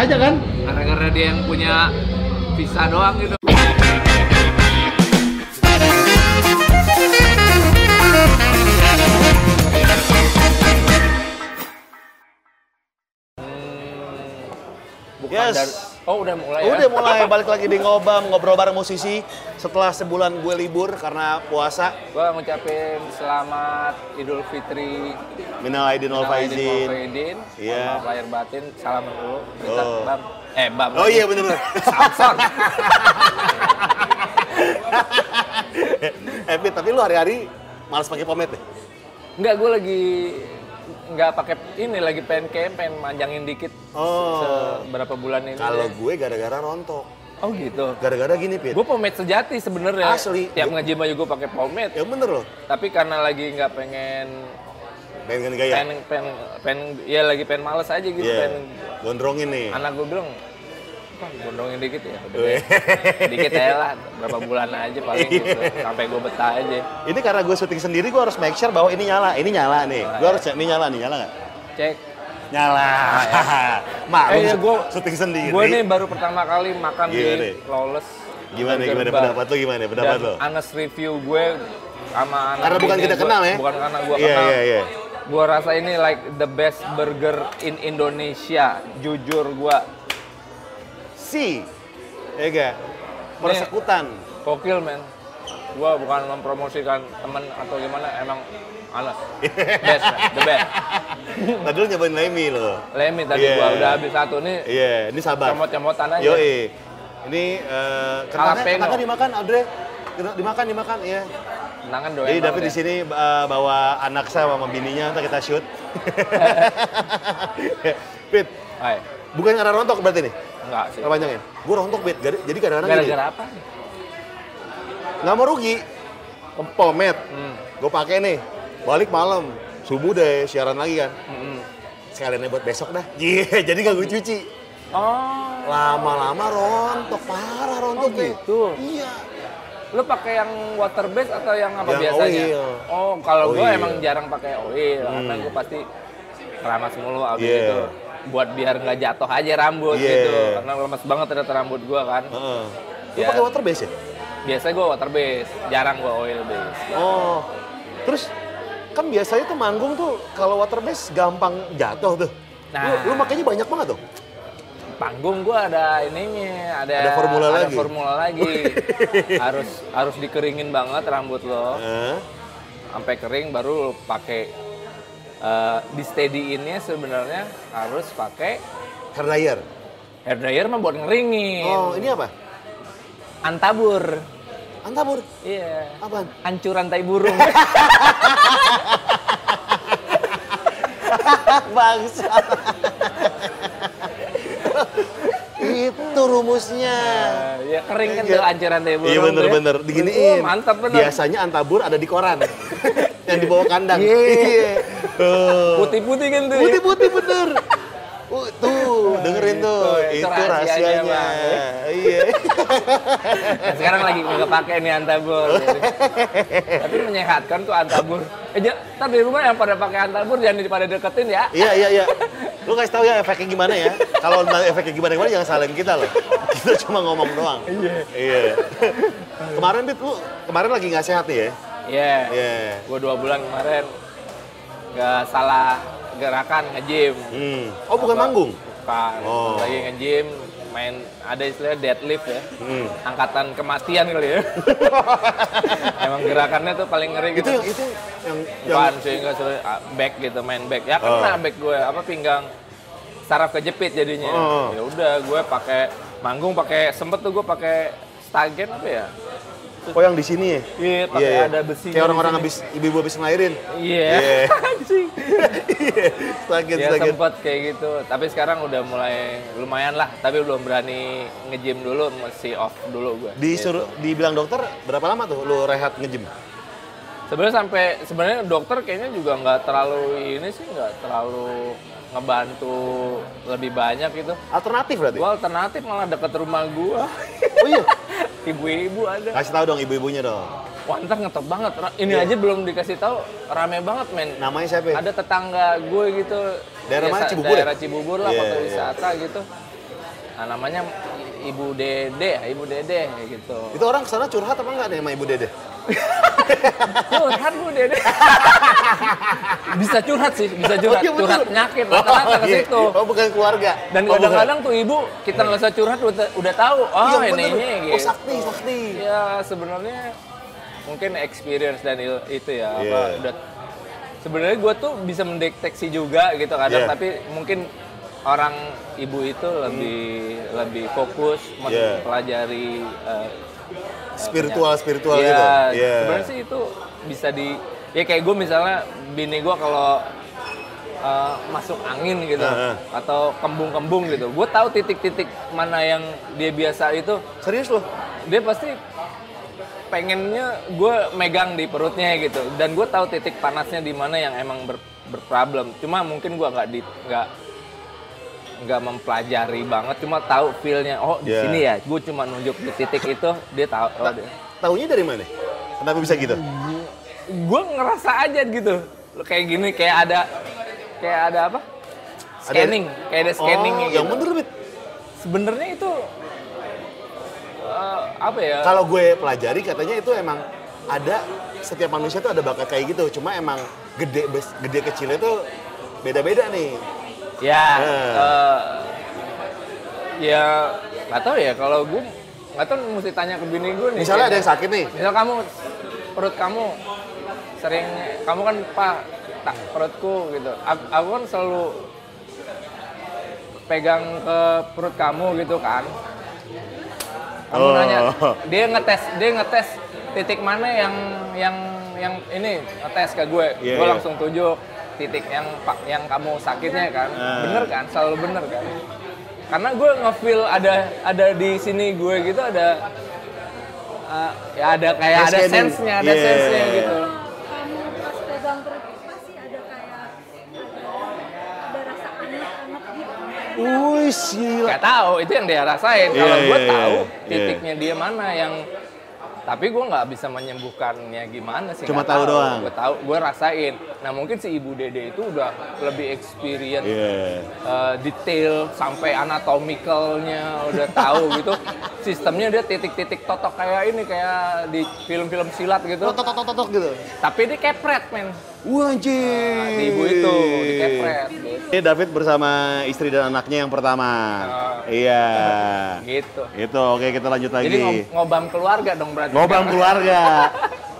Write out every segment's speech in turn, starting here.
aja kan? Gara-gara dia yang punya visa doang gitu. Bukan Yes. dari- Oh udah mulai Udah ya? mulai balik lagi di ngobam ngobrol bareng musisi setelah sebulan gue libur karena puasa. Gua ngucapin selamat Idul Fitri. Minal aidin wal faizin. Iya. Lahir batin. Salam dulu. Kita Oh. Bam. Eh Bam. Oh iya bener-bener. Samson. eh tapi lu hari-hari malas pakai pomade deh. Enggak, gue lagi nggak pakai ini lagi pengen kayak pengen manjangin dikit Oh. beberapa bulan ini. Kalau gue gara-gara rontok. oh gitu. Gara-gara gini Pit. Gue pomade sejati sebenarnya. Asli. Tiap nge-gym aja gue pakai pomade. Ya bener loh. Tapi karena lagi nggak pengen Pengen gaya. pengen pengen pengen ya lagi pengen males aja gitu Iya. pengen Gondrongin nih. anak gue bilang gondongin dikit ya. Udah Weh. deh. dikit aja lah, berapa bulan aja paling gitu. Iya. Sampai gue betah aja. Ini karena gue syuting sendiri, gue harus make sure bahwa ini nyala. Ini nyala nih. Gue harus cek, ini nyala nih, nyala nggak? Cek. Nyala. Mak, Eh, ya, gua- syuting sendiri. Gue nih baru pertama kali makan Gimana? di Lawless. Gimana, gimana pendapat lo gimana? Pendapat lo? honest review gue sama anak Karena bukan kita gue- kenal ya? Bukan karena gue Iya, kenal. iya, iya. Gue rasa ini like the best burger in Indonesia. Jujur gue. Si. Ya gak? Persekutan. Gokil men. Gue bukan mempromosikan temen atau gimana. Emang honest. best, man. the best. Tadi lu nyobain Lemi lo. Lemi tadi Iya. gua udah habis satu nih. Iya, ini sabar. Comot-comotan aja. Yoi. Ini eh kentangnya, Jalapeno. kentangnya dimakan. Kena- Dimakan, dimakan, iya. Tenangan doyan Jadi David ya. di sini eh, bawa anak saya sama bininya, ntar kita shoot. Pit, Hai. bukan karena rontok berarti nih? Enggak sih. Nggak panjangin? Gue rontok. Gar- Jadi kadang-kadang Gara-gara apa? nggak mau rugi. Pomet, Hmm. gue pakai nih. Balik malam, subuh deh siaran lagi kan. Mm-mm. Sekalian buat besok dah. Iya, jadi nggak gue cuci. Oh, Lama-lama rontok, parah rontok Oh, gitu? Iya. lu pakai yang water base atau yang apa Yang biasanya? oil. Oh, kalau gua Oil. emang jarang pakai oil karena Hmm. gua pasti keramas mulu abis Iya. itu. Buat biar nggak jatuh aja rambut Iya. gitu. Karena lemas banget ternyata rambut gua kan. Heeh. Lu Ya. pakai water base ya? Biasanya gua water base, jarang gua oil base. Oh. Terus kan biasanya tuh manggung tuh kalau water base gampang jatuh tuh. Nah. Lu, lu makanya banyak banget tuh. panggung gua ada ininya, ada Ada formula ada lagi? formula lagi. harus harus dikeringin banget rambut lo, Heeh. sampai kering baru pakai eh, di steady-innya sebenarnya harus pakai Hair dryer. hair dryer mah buat ngeringin. Oh, ini apa? Antabur. Antabur. Iya. Apaan? Ancuran tai burung. Bangsa. Itu rumusnya. ya kering kan Iya. tuh ancuran tai burung. Iya tuh ya. bener-bener, diginiin. Oh, mantap bener. Biasanya antabur ada di koran. yang di bawah kandang. Iya. Iya. Tuh. Putih-putih kan tuh. ya. Putih-putih bener. Uh, tuh, dengerin tuh. Itu, itu Itu, rahasianya. Iya. Nah, sekarang lagi nggak pakai nih antabur. Tapi menyehatkan tuh antabur. Eh, ntar di rumah yang pada pakai antabur jangan pada deketin ya. Iya, iya, iya. Lu kasih tahu ya efeknya gimana ya. Kalau efeknya gimana gimana jangan salahin kita loh. Kita cuma ngomong doang. Iya. Iya. Kemarin Bit, lu kemarin lagi nggak sehat nih ya? Iya. Iya. Gue dua bulan kemarin nggak salah gerakan nge-gym. Hmm. Oh, bukan Apa- manggung? Bukan. Oh. Lagi nge-gym, main ada istilahnya deadlift ya. Hmm. Angkatan kematian kali ya. Emang gerakannya tuh paling ngeri Itu gitu. yang itu yang yang Bukan sih, enggak suruh ah, back gitu, main back. Ya kena Oh. back gue, apa pinggang saraf kejepit jadinya. Oh. Ya udah, gue pakai manggung pakai sempet tuh gue pakai stagen apa ya? Oh yang di sini ya? Iya, pakai ada besinya Kayak orang-orang habis ibu-ibu habis ngelahirin. Iya. Iya. Anjing. Sakit, ya sakit. sempet kayak gitu. Tapi sekarang udah mulai lumayan lah. Tapi belum berani nge-gym dulu, masih off dulu gue. Disuruh dibilang dokter berapa lama tuh lu rehat nge-gym? Sebenarnya sampai sebenarnya dokter kayaknya juga nggak terlalu ini sih nggak terlalu ngebantu lebih banyak gitu. Alternatif berarti? Gua alternatif malah deket rumah gua. Oh iya. Ibu-ibu ada. Kasih tahu dong ibu-ibunya dong. Wah, ntar ngetop banget. Ini Iya. aja belum dikasih tahu, rame banget men. Namanya siapa? ya? Ada tetangga gue gitu. Daerah mana? Cibubur ya? Daerah Cibubur lah, kota iya. wisata gitu. Nah, namanya Ibu Dede, Ibu Dede gitu. Itu orang ke sana curhat apa enggak nih sama Ibu Dede? Curhat Bu Dede. bisa curhat sih, bisa curhat, Oh, iya, curhat penyakit rata-rata ke iya. situ. Oh, bukan keluarga. Dan Oh, kadang-kadang tuh ibu kita nggak usah curhat udah, udah tahu, oh Iya, ini ini Oh, gitu. sakti, sakti. Ya sebenarnya mungkin experience dan il- itu ya apa Iya. udah sebenarnya gue tuh bisa mendeteksi juga gitu kadang Iya. tapi mungkin orang ibu itu lebih lebih fokus Iya. mempelajari eh, Spiritual, spiritual Iya, gitu. Iya. sebenarnya sih itu bisa di ya kayak gue misalnya bini gue kalau uh, masuk angin gitu Heeh. atau kembung-kembung gitu, gue tahu titik-titik mana yang dia biasa itu, Serius loh? dia pasti pengennya gue megang di perutnya gitu, dan gue tahu titik panasnya di mana yang emang ber, berproblem. Cuma mungkin gue nggak di nggak nggak mempelajari banget, cuma tahu feelnya. Oh di Iya. sini ya, gue cuma nunjuk di titik itu, dia tahu. Oh, dia- Taunya dari mana? Kenapa bisa gitu? gue ngerasa aja gitu kayak gini kayak ada kayak ada apa scanning kayak ada scanning oh, gitu yang bener, Bit. sebenarnya itu eh, apa ya Kalau gue pelajari katanya itu emang ada setiap manusia tuh ada bakat kayak gitu. Cuma emang gede gede kecilnya tuh beda-beda nih. Ya eh, ya nggak tahu ya kalau gue nggak tahu mesti tanya ke bini gue nih Misalnya ada kayak- yang sakit nih. misal kamu perut kamu sering kamu kan pak tak perutku gitu aku, aku kan selalu pegang ke perut kamu gitu kan kamu Oh. nanya dia ngetes dia ngetes titik mana yang yang yang ini ngetes ke gue Iya, gue iya. langsung tunjuk titik yang yang kamu sakitnya kan Ah. bener kan selalu bener kan karena gue ngefeel ada ada di sini gue gitu ada uh, ya ada kayak Ada sense-nya ada Yeah. sense-nya gitu kamu pas pegang perut pasti ada kayak ada, ada rasa anget-anget gitu. Wih, gila. Gak tahu itu yang dia rasain. Kalau Iya, gue iya, tahu iya. titiknya dia mana yang tapi gue nggak bisa menyembuhkannya gimana sih. Cuma tahu doang. Gue tahu, gue rasain. Nah mungkin si ibu dede itu udah lebih experience, Iya. eh, detail sampai anatomicalnya udah tahu gitu. Sistemnya dia titik-titik totok kayak ini kayak di film-film silat gitu. Tok tok tok tok gitu. Tapi dia kepret men. Wah, anjir. Di ibu itu dikepret. Ini David bersama istri dan anaknya yang pertama. Iya. gitu. Itu, oke kita lanjut lagi. Jadi ngob- ngobam keluarga dong berarti. Ngobam keluarga.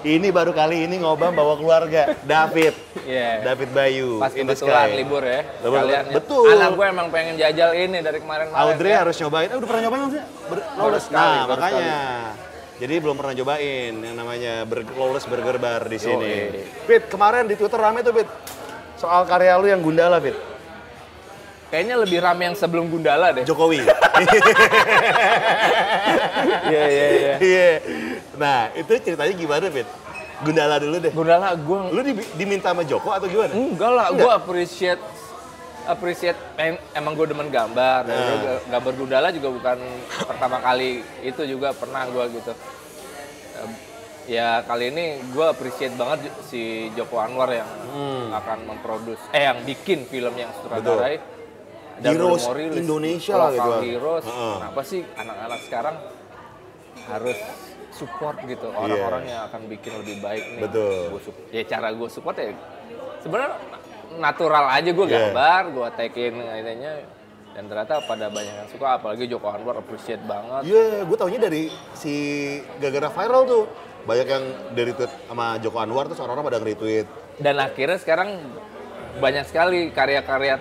ini baru kali ini ngobam bawa keluarga. David. Iya. David Bayu. Pas kebetulan sky. libur ya. Libur, sekalian ya. betul. Anak gue emang pengen jajal ini dari kemarin-kemarin. Audrey ya. harus nyobain. Eh, udah pernah nyobain belum sih? Ber- sekali, Nah, baru makanya. Jadi belum pernah nyobain yang namanya ber- lawless burger bar di sini. Fit, kemarin di Twitter rame tuh, Fit. Soal karya lu yang Gundala, Fit. Kayaknya lebih rame yang sebelum Gundala deh. Jokowi. Iya, iya, iya. Iya. Nah, itu ceritanya gimana, Fit? Gundala dulu deh. Gundala gue Lu di- diminta sama Joko atau gimana? enggak lah, Enggak? gue appreciate appreciate em- emang gue demen gambar. Dan Nah. gambar Gundala juga bukan pertama kali itu juga pernah gue gitu. Ya kali ini gue appreciate banget si Joko Anwar yang Hmm. akan memproduksi, eh yang bikin film yang sutradarai. Dan Heroes rilis. Indonesia lah gitu. Heroes. Heeh. Kenapa sih anak-anak sekarang harus support gitu orang-orang yang akan bikin lebih baik nih. Betul. Gua ya cara gue support ya sebenarnya natural aja gue Iya. gambar, gue tekin ininya dan ternyata pada banyak yang suka apalagi Joko Anwar appreciate banget. Iya, gue taunya dari si gara-gara viral tuh. Banyak yang dari tweet sama Joko Anwar terus orang-orang pada nge-retweet. Dan akhirnya sekarang banyak sekali karya-karya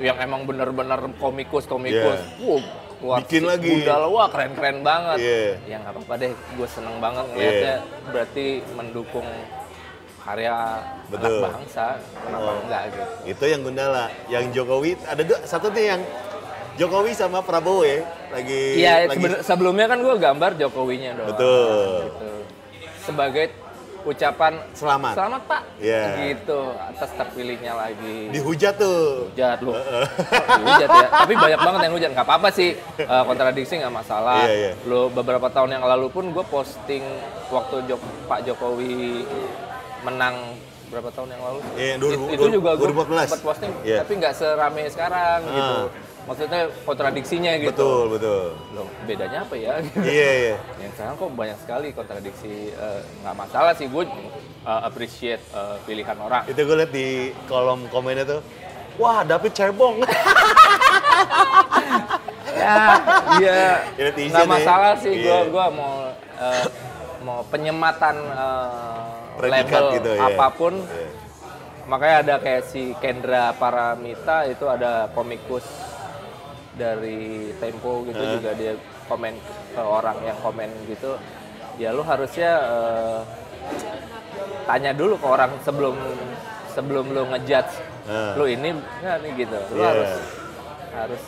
yang emang bener-bener komikus-komikus. Iya. Wow, keluar Bikin lagi. Gundala, wah keren-keren banget. Iya. Ya nggak apa-apa deh, gue seneng banget ngeliatnya. Berarti mendukung karya Betul. anak bangsa, kenapa Oh. enggak gitu. Itu yang Gundala. Yang Jokowi, ada dua, satu nih yang Jokowi sama Prabowo ya. Lagi, Iya, lagi sebelumnya kan gue gambar Jokowinya doang. Betul. Gitu. Sebagai ucapan Selamat. selamat Pak. Iya. Gitu atas terpilihnya lagi. dihujat tuh. hujat lu. dihujat ya. Tapi banyak banget yang hujat. Nggak apa-apa sih. Eh, kontradiksi nggak masalah. Iya, iya. Lu beberapa tahun yang lalu pun gue posting waktu Jok- Pak Jokowi menang berapa tahun yang lalu? Iya, It- 2000 itu juga gue 2014. sempat posting, Iya. tapi nggak serame sekarang gitu. Ah. maksudnya kontradiksinya gitu Betul, betul. loh bedanya apa ya Iya, iya. yang sekarang kok banyak sekali kontradiksi eh, nggak masalah sih gue eh, appreciate eh, pilihan orang Itu gue liat di kolom komennya tuh, wah David cebong. ya iya Ya, netizen nggak ya. masalah sih gue Iya. gua mau eh, mau penyematan eh, Predikat label gitu, ya. apa pun Iya. makanya ada kayak si Kendra Paramita itu ada komikus dari Tempo gitu Eh. juga dia komen ke orang yang komen gitu ya lu harusnya eh, tanya dulu ke orang sebelum sebelum lu ngejudge Eh. lu ini nggak nih gitu lu Iya. harus harus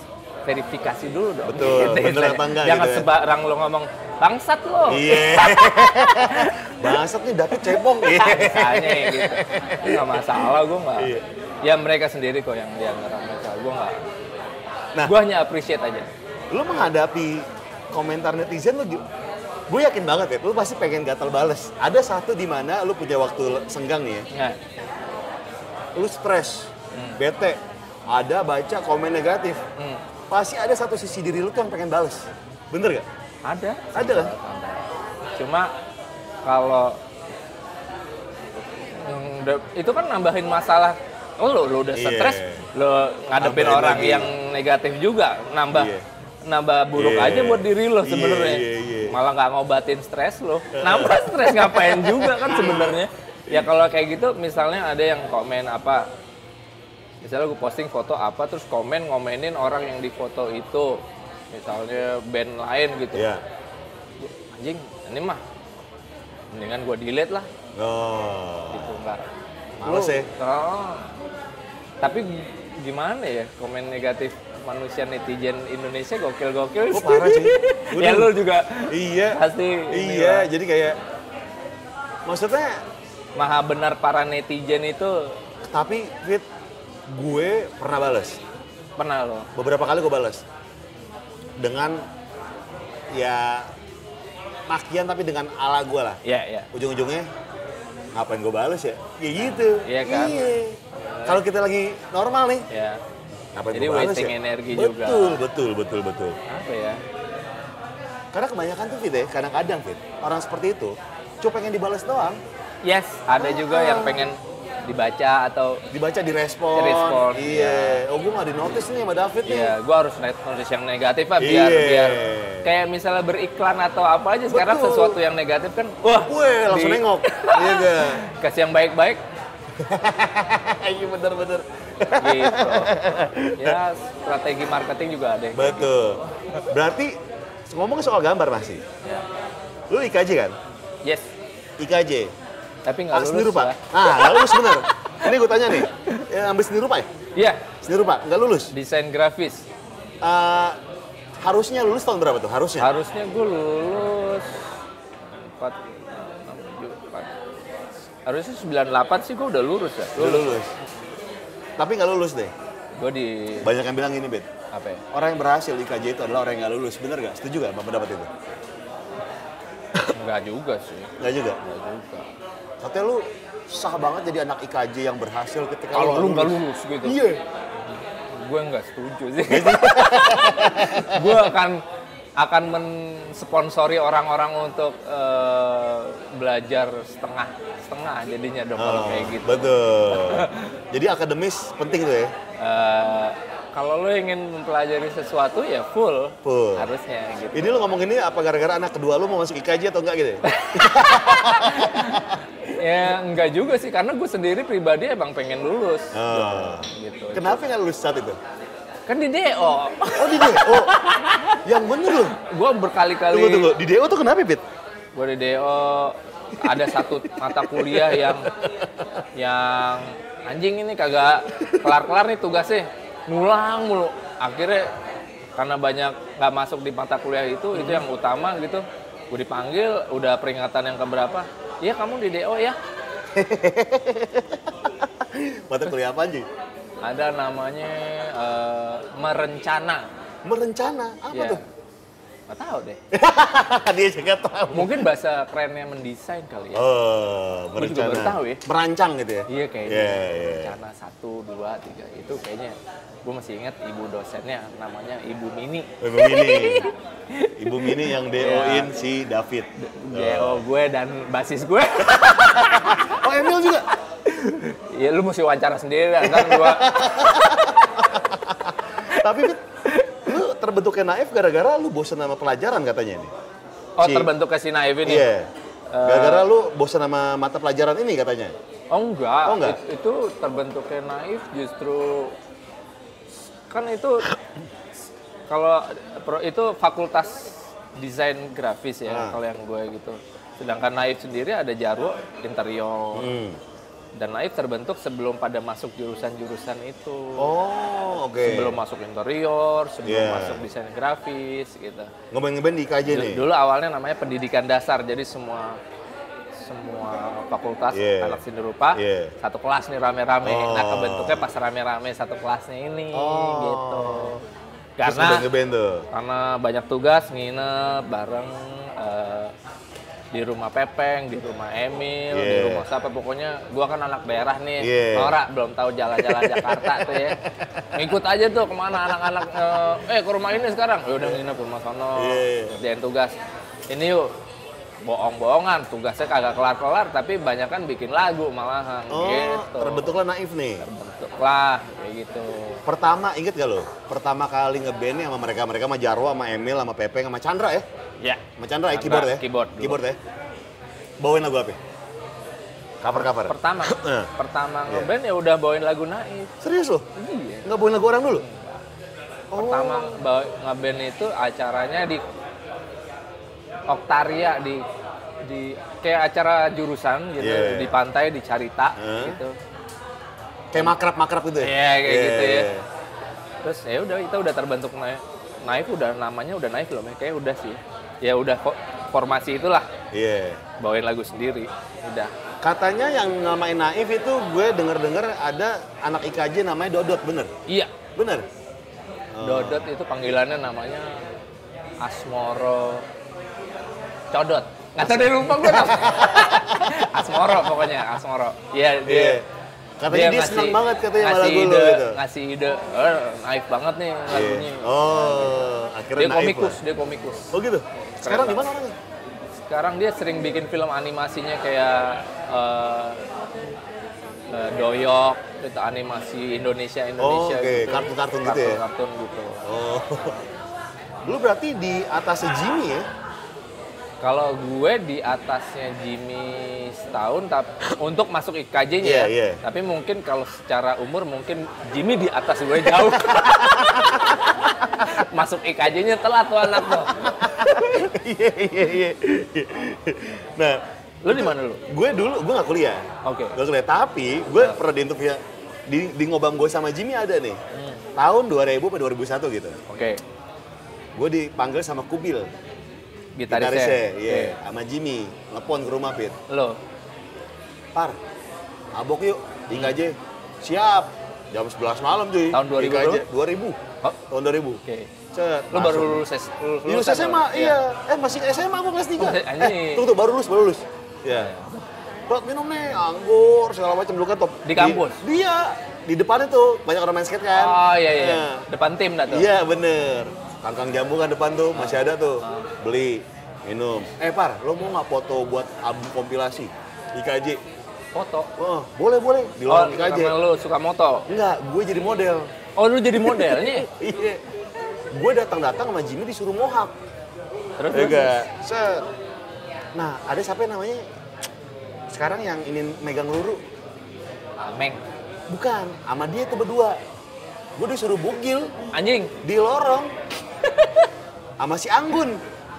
verifikasi dulu dong Betul, bener istilahnya. apa enggak jangan gitu ya. sebarang lu ngomong bangsat lo Iya. Bangsat nih David cebong. Iya. misalnya ya gitu Itu nggak masalah gue nggak Iya. ya mereka sendiri kok yang dianggap masalah gue nggak Nah. gue hanya appreciate aja Lu menghadapi komentar netizen lu gue yakin banget ya, lu pasti pengen gatal bales. Ada satu di mana lu punya waktu senggang nih ya, nah, lu stres, Hmm. bete, ada baca komen negatif. hmm, Pasti ada satu sisi diri lu tuh yang pengen bales. Bener gak? ada Ada kan? cuma kalau itu kan nambahin masalah oh lo lo udah Iya. stres lo ngadepin Nambahin orang lagi. yang negatif juga nambah Iya. nambah buruk Iya. aja buat diri lo sebenarnya iya, iya. malah nggak ngobatin stres lo nambah stres ngapain juga kan sebenarnya ya kalau kayak gitu misalnya ada yang komen apa misalnya gue posting foto apa terus komen ngomenin orang yang di foto itu misalnya band lain gitu Iya. anjing ini mah mendingan gue delete lah Oh. gitu enggak Males ya? oh. tapi gimana ya komen negatif manusia netizen Indonesia gokil-gokil Oh, parah sih. ya lu juga Iya. pasti. Iya, jadi kayak maksudnya maha benar para netizen itu tapi Fit gue pernah bales. pernah lo Beberapa kali gue bales. Dengan ya makian tapi dengan ala gue lah. ya ya Ujung-ujungnya ngapain gue bales ya? Ya gitu. Iya kan? Iya. Kalau kita lagi normal nih, ya ngapain Jadi gue wasting ya? energi betul, juga. Betul, betul, betul, betul. apa ya Karena kebanyakan tuh Fit ya, kadang-kadang Fit, orang seperti itu cuma pengen dibales doang, yes ada juga yang pengen dibaca atau dibaca direspon. Direspon, Iya. Oh gue gak di notice nih sama David nih. ya gue harus nulis yang negatif lah biar Iya. biar kayak misalnya beriklan atau apa aja sekarang Betul. sesuatu yang negatif kan wah Gue langsung di- nengok. Iya gak? kasih yang baik-baik Iya bener-bener. gitu ya strategi marketing juga ada Betul. Berarti ngomong soal gambar masih. ya. Lu IKJ kan? yes IKJ. Tapi nggak Ah, lulus seni rupa. ya. Ah, nggak lulus bener. Ini gue tanya nih. Ya, ambil seni rupa ya? iya Seni rupa, nggak lulus. desain grafis Ah, harusnya lulus tahun berapa tuh? Harusnya. harusnya gue lulus 4, harusnya 98 sih gue udah lulus ya Udah lulus. Tapi nggak lulus deh. gue di Banyak yang bilang gini, Bet. apa ya Orang yang berhasil di IKJ itu adalah orang yang nggak lulus. Bener nggak? Setuju nggak sama pendapat itu? Enggak juga sih Nggak juga. Enggak juga Katanya lu sah banget jadi anak IKJ yang berhasil ketika kalau lu nggak lulus. gitu Iya. gue nggak setuju sih gue akan akan mensponsori orang-orang untuk eh, belajar setengah setengah jadinya dong kalau Oh, kayak gitu Betul. Jadi akademis penting tuh ya. Eh, kalau lo ingin mempelajari sesuatu ya full, Full. harusnya gitu Ini lu ngomong ini apa gara-gara anak kedua lu mau masuk IKJ atau enggak gitu ya? enggak juga sih karena gue sendiri pribadi emang pengen lulus Oh. gitu Kenapa nggak lulus saat itu? kan di DO Oh di DO. yang bener loh. gue berkali-kali Tunggu tunggu. Di DO tuh kenapa, Pit? gue di DO ada satu mata kuliah yang yang anjing ini kagak kelar-kelar nih tugasnya ngulang mulu akhirnya karena banyak nggak masuk di mata kuliah itu itu yang utama gitu gue dipanggil udah peringatan yang keberapa iya kamu di DO ya Mata kuliah apa aja? ada namanya eh, merencana Merencana. Apa Ya. tuh? Nggak tahu deh. Dia juga tahu. Mungkin bahasa kerennya mendesain kali ya. Oh, juga berencana. baru tahu ya. Merancang gitu ya? Iya kayaknya. Iya, iya. Rencana satu, dua, tiga itu kayaknya gue masih ingat ibu dosennya namanya Ibu Mini. Ibu Mini. Ibu Mini yang DO-in si David. GO gue dan basis gue. Oh, Emil juga? Iya lu mesti wawancara sendiri kan gua. Tapi terbentuknya naif gara-gara lu bosan sama pelajaran katanya nih. Oh Si- terbentuk ke si Naif ini. Iya. Gara-gara lu bosan sama mata pelajaran ini katanya. Oh enggak. Oh, enggak? It- itu terbentuknya naif justru kan itu kalau itu fakultas desain grafis ya Ah. kalau yang gue gitu. Sedangkan naif sendiri ada jarwo interior Hmm. Dan naif terbentuk sebelum pada masuk jurusan-jurusan itu. Oh, oke. Sebelum masuk interior, sebelum Iya. masuk desain grafis gitu. Ngeband-ngeband di IKJ nih. Dulu awalnya namanya pendidikan dasar, jadi semua semua fakultas Iya. anak seni rupa Iya. satu kelas nih rame-rame. Nah Oh. kebentuknya pas rame-rame satu kelasnya ini Oh. gitu. Terus Karena tuh. karena banyak tugas nginep bareng eh, di rumah Pepeng, di rumah Emil, di Iya. rumah siapa pokoknya gua kan anak daerah nih. Iya. Nora belum tahu jalan-jalan Jakarta tuh ya. Ngikut aja tuh ke mana anak-anak eh, eh ke rumah ini sekarang. Ya udah nginep rumah sono. Iya. Kerjain tugas. Ini yuk bohong-bohongan tugasnya kagak kelar-kelar tapi banyak kan bikin lagu malahan Oh, gitu. terbentuklah naif nih. Terbentuklah kayak gitu. Pertama, inget gak lo? Pertama kali ngeband nih sama mereka, mereka sama Jarwo, sama Emil, sama Pepe, sama Chandra ya? Ya. Sama Chandra ya, Chandra, keyboard ya? keyboard dulu. Keyboard ya? Bawain lagu apa? Cover-cover? Pertama, Eh. pertama Iya. ngeband ya udah bawain lagu naif. Serius lo? Iya. Nggak bawain lagu orang dulu? Oh. Pertama bawa ngeband itu acaranya di Oktaria di di kayak acara jurusan gitu Iya. di pantai di Carita Eh. gitu. Kayak makrab-makrab gitu ya? Iya, kayak gitu ya. Terus ya udah kita udah terbentuk naif. Naif udah namanya udah naif loh, kayak udah sih. Ya udah kok formasi itulah Iya. bawain lagu sendiri. Udah. Katanya yang namain naif itu gue denger-denger ada anak IKJ namanya Dodot, bener? Iya, Bener? Dodot itu panggilannya namanya Asmoro Codot. Nggak tahu deh lupa gue nama. Asmoro pokoknya, Asmoro. Iya, dia Iya. Katanya dia, senang banget katanya ngasih lagu ide, gitu. Ngasih ide, oh, naif banget nih lagunya. Iya. Oh, akhirnya Dia naif komikus, lah. dia komikus. Oh gitu? Sekarang Keren di mana orangnya? Sekarang dia sering bikin film animasinya kayak eh, eh, Doyok, itu animasi Indonesia Indonesia Oh, oke. gitu. Kartun-kartun gitu ya? Kartun gitu. Oh. Lu berarti di atasnya Jimmy ya? Kalau gue di atasnya Jimmy setahun, tapi untuk masuk IKJ-nya Iya, ya. iya. Tapi mungkin kalau secara umur mungkin Jimmy di atas gue jauh. masuk IKJ-nya telat tuh anak tuh. Iya, iya, iya. Nah, Lu di mana lu? gue dulu, gue gak kuliah. Oke. Gue kuliah, tapi gue pernah di interview di, di ngobam gue sama Jimmy ada nih. Tahun 2000 atau 2001 gitu. Oke. Gue dipanggil sama Kubil. Gitarisnya. Gitarisnya, iya. Oke. Sama Jimmy. Ngelepon ke rumah, Pit. Lo. Par, mabok yuk, di IKJ. Siap. Jam 11 malam cuy. Tahun 2000 IKJ. berapa? 2000. Oh, Tahun 2000. Oke. Cet, Lu baru lulus, lulus, Di lulus SMA, dong? iya. Eh masih SMA gue kelas 3. Oh, eh, anjing. tunggu tuh, baru lulus, baru lulus. Iya. Buat minum nih, anggur, segala macam dulu kan top. Di kampus? dia, di depan itu banyak orang main skate kan. Oh iya iya. Nah, Depan tim dah tuh. Iya bener. Kangkang jambu kan depan tuh, masih ada tuh. Beli, minum. Eh Par, lo mau nggak foto buat album kompilasi? IKJ. Foto. Oh, boleh, boleh. Di Oh, lorong IKJ. karena lu suka moto. Enggak, gue jadi model. Oh, lu jadi modelnya. Iya. Gue datang-datang sama Jimmy disuruh mohak. Terus Ya terus, enggak. Set. Nah, ada siapa yang namanya? Sekarang yang ini megang luru. Ameng. Bukan, sama dia tuh berdua. Gue disuruh bugil Anjing. di lorong. Sama si Anggun.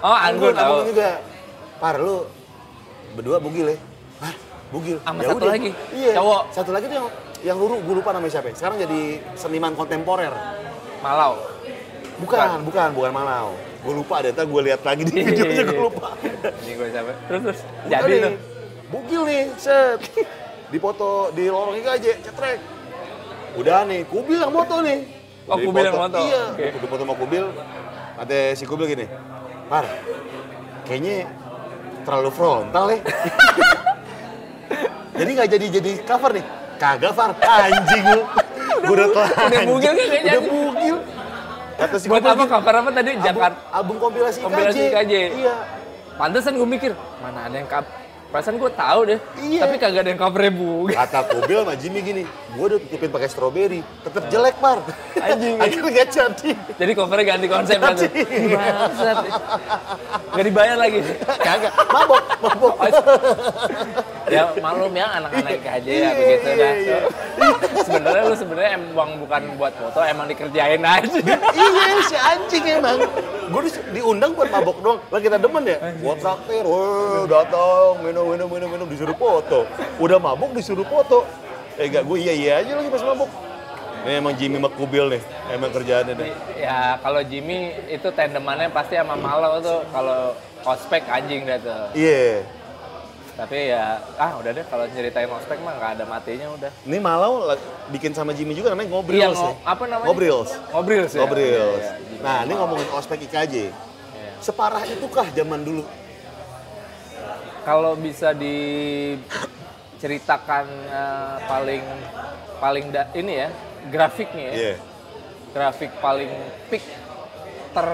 Oh, Anggun, tahu. Anggun juga. Par, lu berdua bugil ya? Hah? Bugil? Sama Ya satu udah. lagi? Iya. Cowok? Satu lagi tuh yang, yang luru, gue lupa namanya siapa. ya. Sekarang jadi seniman kontemporer. Malau. Bukan, bukan, bukan Malau. Gue lupa ada, ntar gue lihat lagi di videonya gue lupa. Ini gue sampai. Terus terus. Bukan Jadi nih, tuh. Bugil nih, set. Di foto di lorong IKJ, cetrek. Udah nih, Kubil yang moto nih. Oh, Udah Kubil yang moto. Iya, Oke. udah foto sama Kubil. Kata si Kubil gini, Par, kayaknya terlalu frontal ya. jadi nggak jadi jadi cover nih. Kagak Far, anjing lu. Gue udah telanjang. Udah bugil kan kayaknya? Udah bugil. Kata si Buat apa cover apa tadi? Jakarta. Album kompilasi. Kompilasi IKJ. Iya. Pantesan gue mikir, mana ada yang cover. Perasaan gue tahu deh, Iya. tapi kagak ada yang covernya bu. Kata Kobil sama Jimmy gini, gue udah tutupin pakai stroberi, tetep jelek par. Anjing. Akhirnya gak jadi. Jadi covernya ganti konsep tuh. Bangsat. Gak dibayar lagi. Kagak, mabok, mabok. ya malum ya anak-anak aja ya Iya, begitu iya, dah. iya. Sebenarnya lu sebenarnya emang bukan buat foto, emang dikerjain aja. iya, si anjing emang. Gue diundang buat mabok doang. Lah kita demen ya. Buat traktir, datang, minum, minum, minum, minum, disuruh foto. Udah mabok disuruh foto. Eh gak, gue iya iya aja lagi pas mabok. Ini emang Jimmy McCubil nih, emang kerjaannya deh. ya kalau Jimmy itu tandemannya pasti sama Malo tuh. Kalau ospek anjing dah tuh. Iya. Tapi ya, ah udah deh kalau ceritain ospek mah nggak ada matinya udah. Ini Malau la- bikin sama Jimmy juga namanya Ngobrils Iya, ya. ngo- apa namanya? Ngobrils. Ngobrils ya? Ngobrils. Iya, iya. Nah, ini ngomongin ospek IKJ. Iya. Separah itukah zaman dulu? Kalau bisa diceritakan eh, paling paling da- ini ya grafiknya ya. Iya. Grafik paling peak ter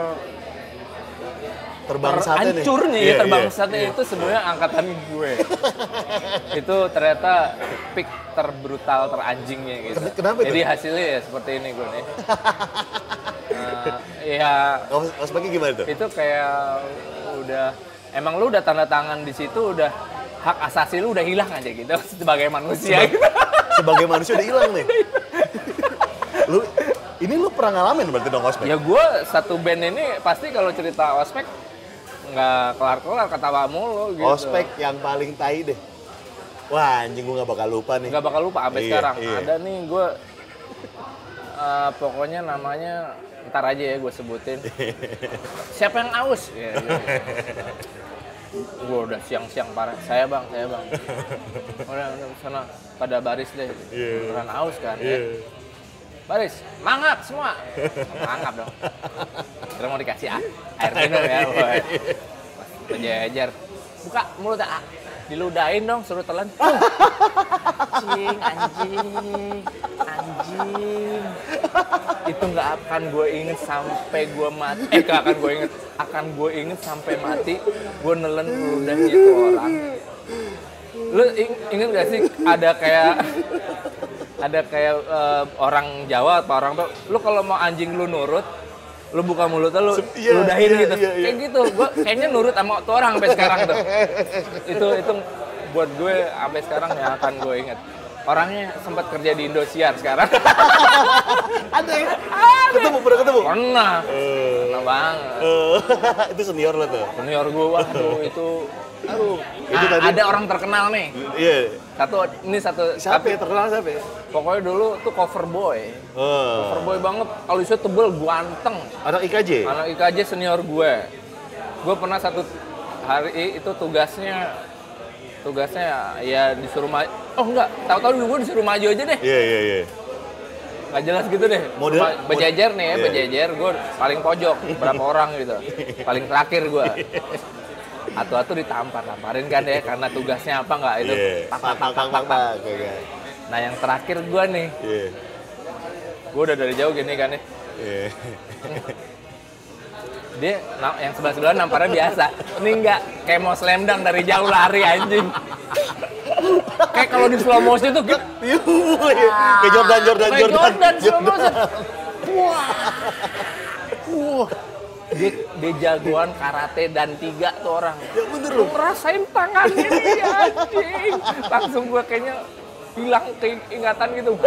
Terbangsatnya nih. terhancurnya Iya, ya terbangsatnya iya, iya. itu sebenarnya angkatan gue. itu ternyata peak terbrutal teranjingnya gitu. Ken- kenapa itu? Jadi hasilnya ya seperti ini gue nih. Eh, ya Os- Ospeknya gimana tuh? itu kayak udah emang lu udah tanda tangan di situ udah hak asasi lu udah hilang aja gitu sebagai manusia. gitu. Sebagai manusia udah hilang nih. lu ini lu pernah ngalamin berarti dong ospek? ya gue satu band ini pasti kalau cerita ospek nggak kelar-kelar ketawa mulu gitu. Ospek yang paling tai deh. Wah anjing gue gak bakal lupa nih. nggak bakal lupa sampai Iya, sekarang. iya. Ada nih gue eh, pokoknya namanya ntar aja ya gue sebutin. Siapa yang aus? Ya, gue udah siang-siang parah. Saya bang, saya bang. Udah, udah sana pada baris deh. Iya. Beneran aus kan? ya. Iya. Baris, mangap semua. Mangap dong. Terus mau dikasih air minum ya. woy. Berjejer. Buka mulut A. Diludahin dong, suruh telan. Anjing, anjing, anjing. Itu nggak akan gue inget sampai gue mati. Eh, nggak akan gue inget. Akan gue inget sampai mati. Gue nelen ludahnya itu orang. Lu ing- inget gak sih ada kayak ada kayak eh, orang Jawa atau orang lu kalau mau anjing lu nurut lu buka mulutnya lu iya, ludahin iya, gitu iya, iya. kayak gitu gua kayaknya nurut sama tuh orang sampai sekarang tuh itu itu buat gue sampai sekarang yang akan gue inget orangnya sempat kerja di Indosiar sekarang Ada ya? Ketemu, pernah ketemu? pernah Eh, pernah banget eh, itu senior lo tuh? senior gue waduh itu aduh Itu Nah, tadi- ada orang terkenal nih Iya. satu ini satu Siapa tapi ya? Terkenal siapa ya? pokoknya dulu tuh cover boy Oh. cover boy banget alisnya tebel ganteng Anak IKJ? anak IKJ senior gue gue pernah satu hari itu tugasnya tugasnya ya disuruh maju oh enggak tahu-tahu dulu gue disuruh maju aja deh Iya, iya, iya. nggak jelas gitu deh Model- berjejer nih ya Iya. berjejer gue paling pojok berapa orang gitu paling terakhir gue atu-atu ditampar tamparin kan ya karena tugasnya apa nggak itu Iya. pak Pak, pak, pak, pak, pak. Kayak- nah yang terakhir gue nih Iya. gue udah dari jauh gini kan nih Iya. dia yang sebelah sebelah namparnya biasa ini enggak kayak mau slam dunk dari jauh lari anjing kayak kalau di slow motion tuh gitu Iya. Kayak Jordan, Jordan, Jordan. Jordan slow motion wah wah dia, dia jagoan karate dan tiga tuh orang Ya bener lu loh. ngerasain tangannya dia anjing langsung gua kayaknya hilang keingatan gitu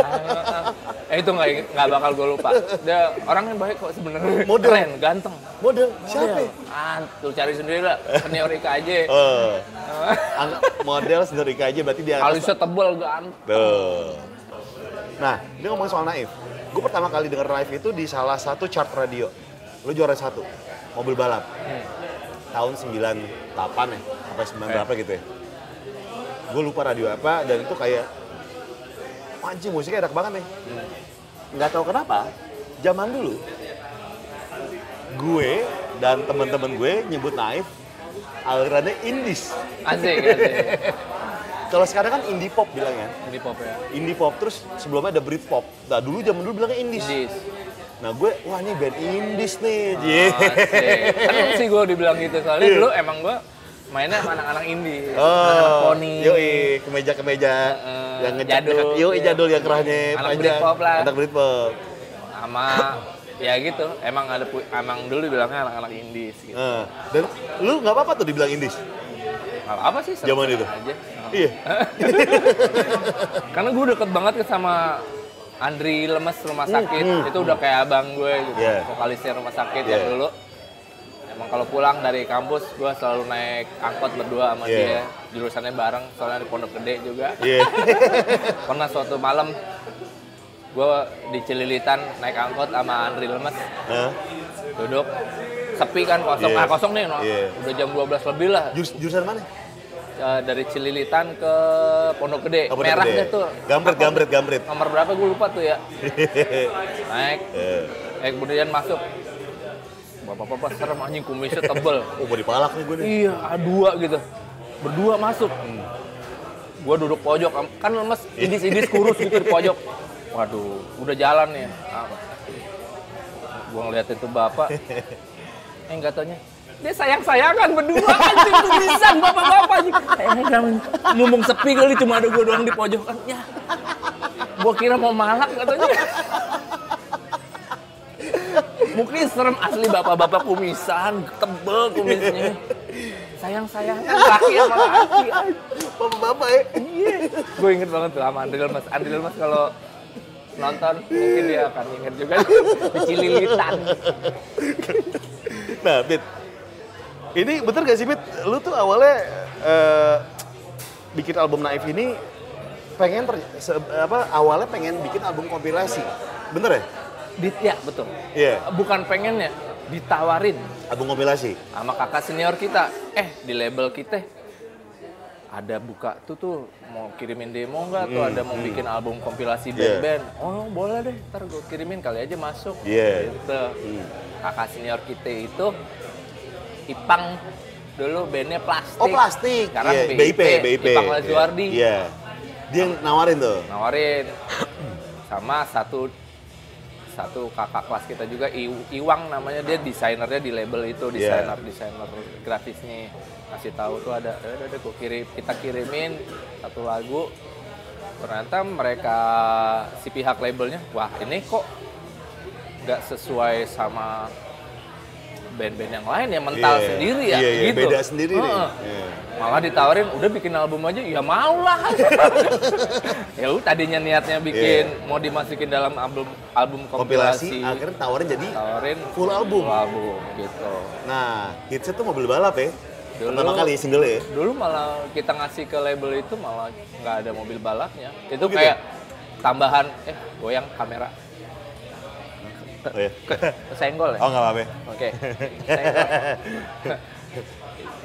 eh itu nggak nggak bakal gue lupa dia orangnya baik kok sebenarnya Model. keren ganteng Model, siapa? Ah, tuh cari sendiri lah. Senior IKJ. Eh, ang- model senior IKJ berarti dia Alisnya tebel ganteng. Tuh. Nah, ini ngomongin soal Naif. Gue pertama kali denger Naif itu di salah satu chart radio. Lu juara satu, mobil balap. Tahun 98 ya, sampai 9 Eh. berapa gitu ya. Gue lupa radio apa, dan itu kayak, anjing musiknya enak banget nih. Nggak tahu kenapa, zaman dulu, gue dan teman-teman gue nyebut Naif alirannya indies. Asik, asik. Kalau sekarang kan indie pop bilangnya. Indie pop ya. Indie pop terus sebelumnya ada Britpop. Nah dulu zaman dulu bilangnya indies. Indies. Nah gue wah ini band indies nih. Jee. Asik. Seneng sih gue dibilang gitu soalnya dulu emang gue mainnya sama anak-anak indie, Oh, anak-anak poni. Yoi, kemeja-kemeja Heeh, yang ngecek jadul, Yoi, iya. jadul yang kerahnya Anak panjang. Britpop lah. Anak Britpop. sama ya gitu emang ada emang dulu dibilangnya anak-anak indies gitu Nah, dan lu nggak apa-apa tuh dibilang indies? Nggak apa sih Zaman itu? aja Iya. karena gue deket banget sama Andri Lemes rumah sakit hmm. itu udah kayak abang gue gitu Yeah. vokalisnya rumah sakit Yeah. yang dulu emang kalau pulang dari kampus gue selalu naik angkot berdua sama Yeah. dia jurusannya bareng soalnya di Pondok Gede juga Iya. pernah suatu malam gue di Cililitan naik angkot sama Andri Lemes Hah? duduk sepi kan kosong Yeah. ah kosong nih no. Yeah. udah jam 12 lebih lah Jurus, jurusan mana? Eh, dari Cililitan ke Pondok Gede. Oh, Pondok merahnya Gede. tuh. Gambret, gambret, gambret. nomor berapa? Gue lupa tuh ya. Naik. Eh, eh kemudian masuk. Bapak-bapak serem anjing kumisnya tebel. Oh mau dipalak nih gue nih. iya dua gitu. Berdua masuk. Gua duduk pojok. Kan lemes idis idis kurus gitu di pojok. Waduh udah jalan nih. Ah, gua ngeliatin tuh bapak. Eh nggak taunya dia sayang-sayangan berdua anjing tulisan bapak-bapak kayaknya kan ngomong sepi kali cuma ada gua doang di pojokan ya. Gua kira mau malak katanya. Mungkin serem asli bapak-bapak kumisan tebel kumisnya. Sayang-sayang laki sama laki. Bapak-bapak ya. iya. Gue inget banget tuh sama Andril Mas. Andril Mas kalau nonton mungkin dia akan inget juga. Di Cililitan Nah, Bit. Ini bener gak sih, Bit? Lu tuh awalnya eh, bikin album Naif ini pengen ter- se- apa awalnya pengen bikin album kompilasi. Bener ya? di, ya betul Iya, bukan pengennya ditawarin album kompilasi. sama kakak senior kita eh di label kita ada buka tuh tuh mau kirimin demo nggak tuh ada mau bikin album kompilasi Hmm. Iya. band-band oh boleh deh ntar gue kirimin kali aja masuk Iya. gitu kakak senior kita itu Ipang dulu bandnya plastik Oh, plastik. sekarang Iya, BIP, BIP. Ipang Lajuardi Iya. Dia yang nawarin tuh. nawarin sama satu satu kakak kelas kita juga I- Iwang namanya dia desainernya di label itu Iya. desainer desainer grafisnya kasih tahu tuh ada ada ada gua kirim kita kirimin satu lagu ternyata mereka si pihak labelnya wah ini kok nggak sesuai sama band-band yang lain ya mental Iya. sendiri ya Iya, iya, gitu beda sendiri nih. Heeh. Iya. malah ditawarin udah bikin album aja ya mau lah ya udah tadinya niatnya bikin mau dimasukin dalam album album Kompilasi, kompilasi, akhirnya tawarin jadi tawarin full album. full album gitu Nah, hitsnya tuh mobil balap ya. Dulu- Pertama kali single ya. dulu malah kita ngasih ke label itu malah nggak ada mobil balapnya itu Oh, gitu kayak tambahan eh goyang kamera Oh, iya. senggol ya oh nggak apa-apa. oke senggol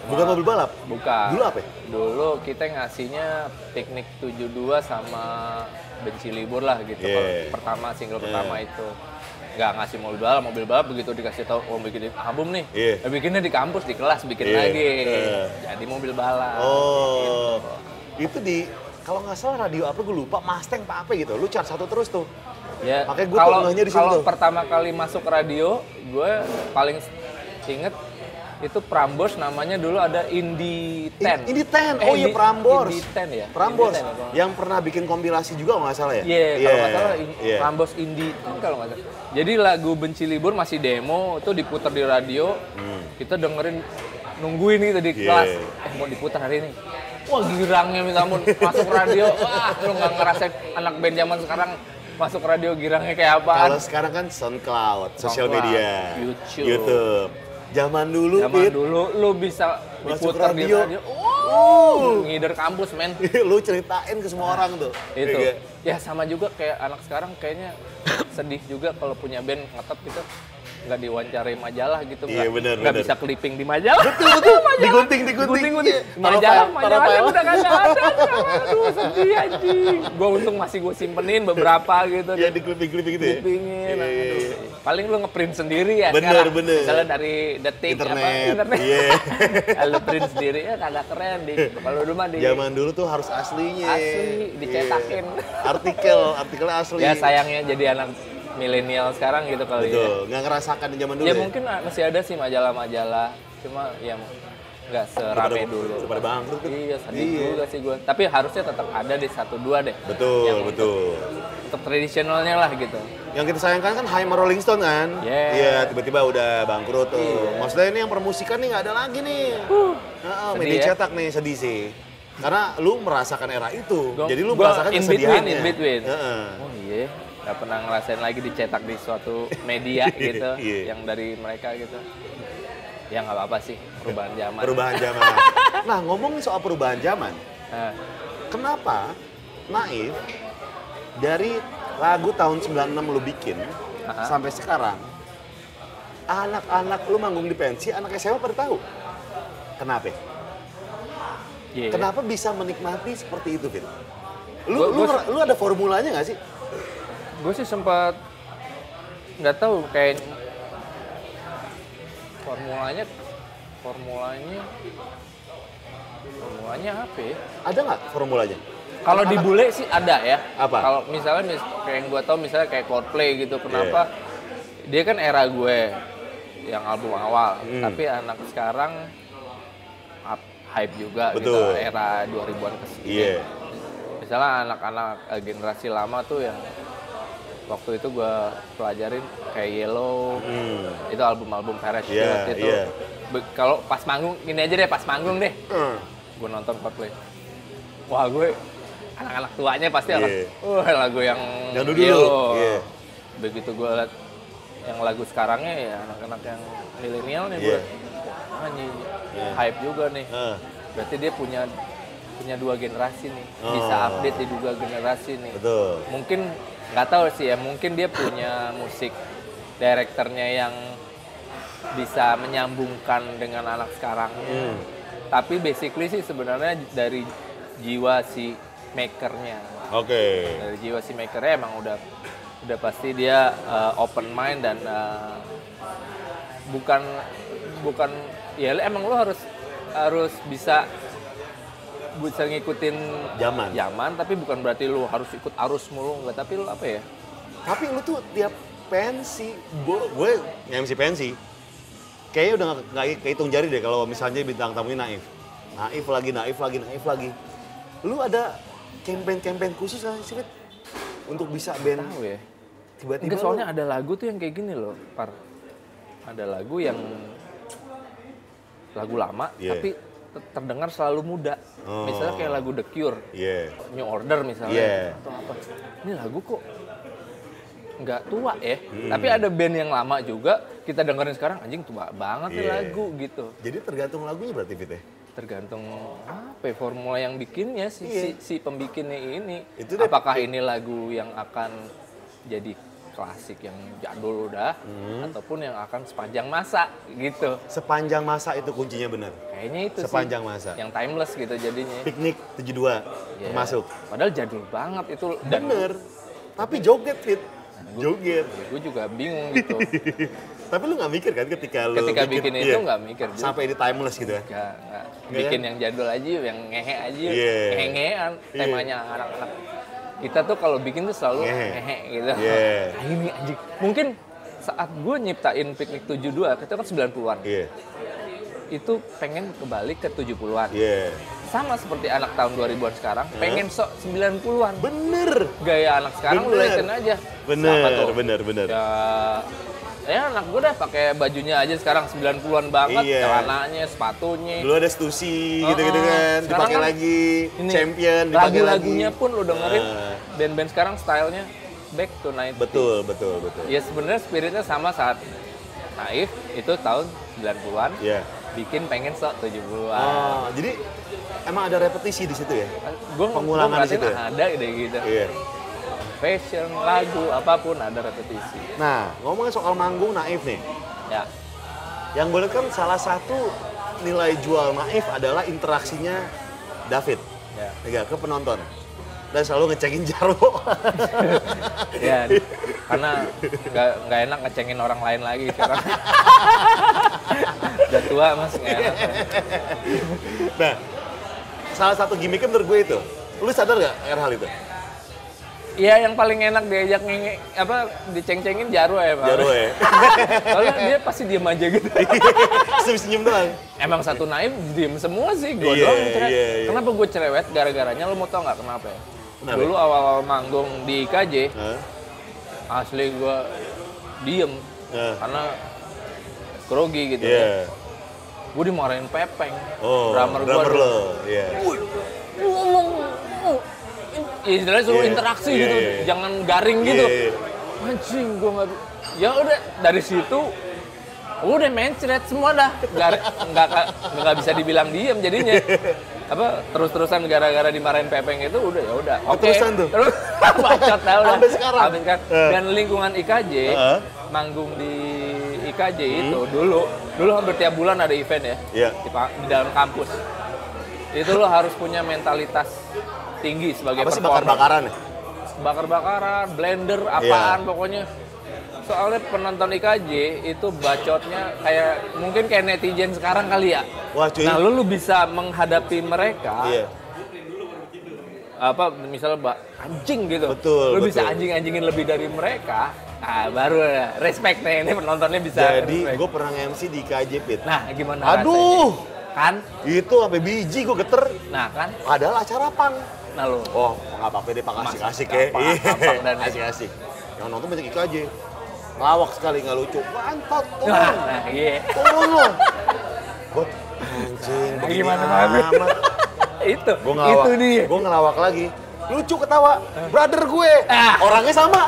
Bukan mobil balap. bukan Dulu apa ya? Dulu kita ngasihnya piknik 72 sama benci libur lah gitu. Yeah. Pertama single Yeah. pertama itu nggak ngasih mobil balap, mobil balap begitu dikasih tahu mau bikin album nih, Yeah. ya bikinnya di kampus di kelas bikin Yeah. lagi, Yeah. jadi mobil balap. Oh, itu di kalau nggak salah radio apa gue lupa Mustang apa apa gitu. Lu charge satu terus tuh. Ya, Makanya gua kalau di situ kalau pertama kali masuk radio, gue paling inget itu Prambors namanya dulu ada Indie 10. Indie 10. Eh, Oh iya, Indie- Prambors. Indie 10 ya. Prambors Indie 10 ya, kalau- yang pernah bikin kompilasi juga nggak salah ya? Iya, kalau nggak salah in- iya. Prambors Indie kan kalau nggak salah. Jadi lagu Benci Libur masih demo, itu diputar di radio. Kita dengerin nungguin gitu di Hmm. Iya. kelas. Eh mau diputar hari ini. Wah girangnya minta ampun masuk radio. Wah lu nggak ngerasain anak band zaman sekarang masuk radio girangnya kayak apaan? Kalau sekarang kan SoundCloud, sosial media, YouTube. YouTube. Zaman dulu, Zaman Pit, dulu lu bisa Masuk diputar di radio. radio. Oh, ngider kampus men. lu ceritain ke semua orang tuh. itu Iya. ya sama juga kayak anak sekarang kayaknya sedih juga kalau punya band ngetop gitu nggak diwawancarai majalah gitu Iya, nggak benar, nggak benar. bisa clipping di majalah Betul, betul. Digunting, digunting. Gunting-gunting. Iya. majalah majalah udah kagak ada aduh sedih anjing gua untung masih gue simpenin beberapa gitu Iya, di clipping-clipping gitu ya? clippingin Iya, iya, iya. paling lu ngeprint sendiri ya Bener, sekarang. bener. Misalnya dari detik apa Internet, internet. iya. Ya, lu print sendiri ya kagak keren di kalau dulu mah di Zaman dulu tuh harus aslinya. Asli, dicetakin. Iya. Artikel, artikelnya asli. ya sayangnya jadi anak milenial sekarang gitu kali ya. Betul, nggak ngerasakan di zaman dulu Ya mungkin masih ada sih majalah-majalah, cuma yang nggak serame dulu. daripada bangkrut kan. Iya, sedih Iya. juga sih gue. Tapi harusnya tetap ada di satu dua deh. Betul, Yang betul. Untuk tradisionalnya lah gitu. Yang kita sayangkan kan Haim Rolling Stone kan? Yeah. Iya, tiba-tiba udah bangkrut tuh. Iya. Maksudnya ini yang permusikan nih nggak ada lagi nih. Heeh, sedih media ya. cetak nih sedih sih. Karena lu merasakan era itu. Gua- Jadi lu gua merasakan in between, in between. Heeh. Oh iya, nggak pernah ngerasain lagi dicetak di suatu media gitu, Iya. yang dari mereka gitu. Ya nggak apa-apa sih, perubahan zaman. Perubahan zaman. nah, ngomongin soal perubahan zaman, Nah, kenapa Naif dari lagu tahun 96 lu bikin Aha. sampai sekarang anak-anak lu manggung di pensi, anak SMA pada tahu. Kenapa? iya. Kenapa bisa menikmati seperti itu, Vin? Lu, Gua- lu, gua- lu ada formulanya nggak sih? Gue sih sempat nggak tahu kayak formulanya formulanya formulanya apa ya? Ada nggak formulanya? Kalau di bule sih ada ya. Apa? Kalau misalnya mis kayak yang gue tau misalnya kayak Coldplay gitu, kenapa? Dia kan era gue yang album awal, Hmm. tapi anak sekarang up, hype juga Betul. gitu era 2000-an ke sini. Iya. Misalnya anak-anak eh, generasi lama tuh yang waktu itu gue pelajarin kayak Yellow, Hmm. itu album-album Parachute Iya, itu. iya. Be- Kalau pas manggung, ini aja deh pas manggung deh, Hmm. gue nonton Coldplay. Wah gue anak-anak tuanya pasti akan, Iya. wah lagu yang Yang dulu-dulu, Yellow. iya. Begitu gue liat yang lagu sekarangnya ya anak-anak yang milenial nih gue, Iya. anjing Iya. hype juga nih. Ah, Berarti dia punya punya dua generasi nih, Oh. bisa update di dua generasi nih. betul. Mungkin nggak tahu sih ya, mungkin dia punya musik direkturnya yang bisa menyambungkan dengan anak sekarang. Hmm. Tapi basically sih sebenarnya dari jiwa si makernya, Oke. dari jiwa si makernya emang udah udah pasti dia uh, open mind dan uh, bukan bukan ya emang lo harus harus bisa bisa ngikutin Zaman. zaman tapi bukan berarti lu harus ikut arus mulu enggak tapi lu apa ya Tapi lu tuh tiap pensi, gue, gue MC pensi, kayaknya udah nggak- nggak kehitung jari deh kalau misalnya bintang tamunya Naif. Naif lagi, Naif lagi, Naif lagi. Lu ada campaign-campaign khusus nggak sih? Untuk bisa band tahu ya tiba-tiba enggak lu- soalnya ada lagu tuh yang kayak gini loh par ada lagu yang lagu lama Iya. tapi terdengar selalu muda Oh. misalnya kayak lagu The Cure Iya. New Order misalnya Iya. atau apa ini lagu kok nggak tua ya Hmm. tapi ada band yang lama juga kita dengerin sekarang anjing tua banget nih Iya. lagu gitu Jadi tergantung lagunya berarti, Fit ya? tergantung apa ya, formula yang bikinnya si, Iya. si, si pembikinnya ini Itu deh. apakah ini lagu yang akan jadi klasik yang jadul udah Hmm. ataupun yang akan sepanjang masa gitu Sepanjang masa itu kuncinya benar. kayaknya itu Sepanjang sih masa. yang timeless gitu jadinya Piknik 72 Ya. termasuk. padahal jadul banget itu dan Bener. Tapi joget, Fit. Joget. gue juga bingung gitu Tapi lu nggak mikir kan ketika lu ketika bikin itu iya, nggak mikir juga sampai di timeless gitu ya? Nggak bikin yang jadul aja yang ngehe aja. Iya. ngehe-ngehean Iya. temanya anak-anak kita tuh kalau bikin tuh selalu Ngehe. ngehe gitu Iya. Ah, ini anjing mungkin saat gue nyiptain piknik 72 itu kan 90-an Iya. itu pengen kebalik ke 70-an Iya. sama seperti anak tahun 2000-an sekarang pengen sok 90-an Bener. gaya anak sekarang lu Bener. liatin aja Bener, bener, bener. ya ya anak gue dah pakai bajunya aja sekarang 90-an banget Iya. celananya sepatunya Dulu ada Stussy gitu-gitu oh. kan, dipakai kan lagi, ini champion dipakai lagi. lagu-lagunya pun lu dengerin Ah. band-band sekarang stylenya back to 90 Betul, betul, betul. ya sebenarnya spiritnya sama saat Naif itu tahun 90-an Iya. bikin pengen sok 70-an Oh, jadi emang ada repetisi di situ ya? gue pengulangan di situ ya? ada deh gitu Iya. Fashion lagu apa pun ada repetisi Nah, ngomongin soal manggung Naif nih. ya Yang gue lihat kan salah satu nilai jual Naif adalah interaksinya David ya ya, ke penonton. dan selalu ngecekin Jarwo. ya karena nggak enak ngecengin orang lain lagi sekarang udah tua mas nggak enak nah, salah satu gimmicknya menurut gue itu. Lu sadar nggak akan hal itu? Iya yang paling enak diajak ngenge apa diceng-cengin Jarwo ya Pak. Jarwo ya. Soalnya dia pasti diem aja gitu. Senyum doang. Emang satu naib diem semua sih, gue Iya, doang cerewet. iya, iya. Kenapa gue cerewet? Gara-garanya lo mau tau nggak kenapa ya? Kenapa? Dulu awal-awal manggung di IKJ, Hah? asli gue diem Hah? karena grogi gitu. Iya. Gue dimarahin Pepeng, Oh, drummer, drummer gue. lo. Iya. Ngomong, ya istilahnya suruh Iya, interaksi iya, gitu, iya. jangan garing gitu. Iya, iya. Anjing, gue nggak. Ya udah dari situ udah mencret semua dah nggak nggak nggak bisa dibilang diem jadinya apa terus-terusan gara-gara dimarahin Pepeng itu udah ya udah oke tuh? terus bacot dah udah Sampai sekarang? Sampai sekarang. Eh. dan lingkungan IKJ Heeh. manggung di IKJ itu dulu dulu hampir tiap bulan ada event ya Iya. di, di dalam kampus itu lo harus punya mentalitas tinggi sebagai Apa sih bakar-bakaran ya? bakar-bakaran, blender, Iya. apaan pokoknya. Soalnya penonton IKJ itu bacotnya kayak mungkin kayak netizen sekarang kali ya. Wah, cuy. Nah, lu, lu bisa menghadapi mereka Iya. apa misalnya mbak anjing gitu. Betul, Lu bisa betul. anjing-anjingin lebih dari mereka. Nah, baru ya, respect nih ini penontonnya bisa. Jadi gue pernah MC di KJ Pit. Nah, gimana Aduh, rasanya? Kan? itu sampai biji gue geter. Nah, kan? Padahal acara pang. Nah, lu. Oh, nggak apa-apa deh, pak asik-asik ya. gampang, gampang dan- asik-asik. Yang nonton banyak IKJ. Lawak sekali nggak lucu. Mantap, turun. nah, iya. Turun lo. Gue anjing, Nah, begini gimana, amat. itu. Gue ngelawak. Itu dia. Gue ngelawak lagi. Lucu ketawa. Brother gue. Ah. Orangnya sama.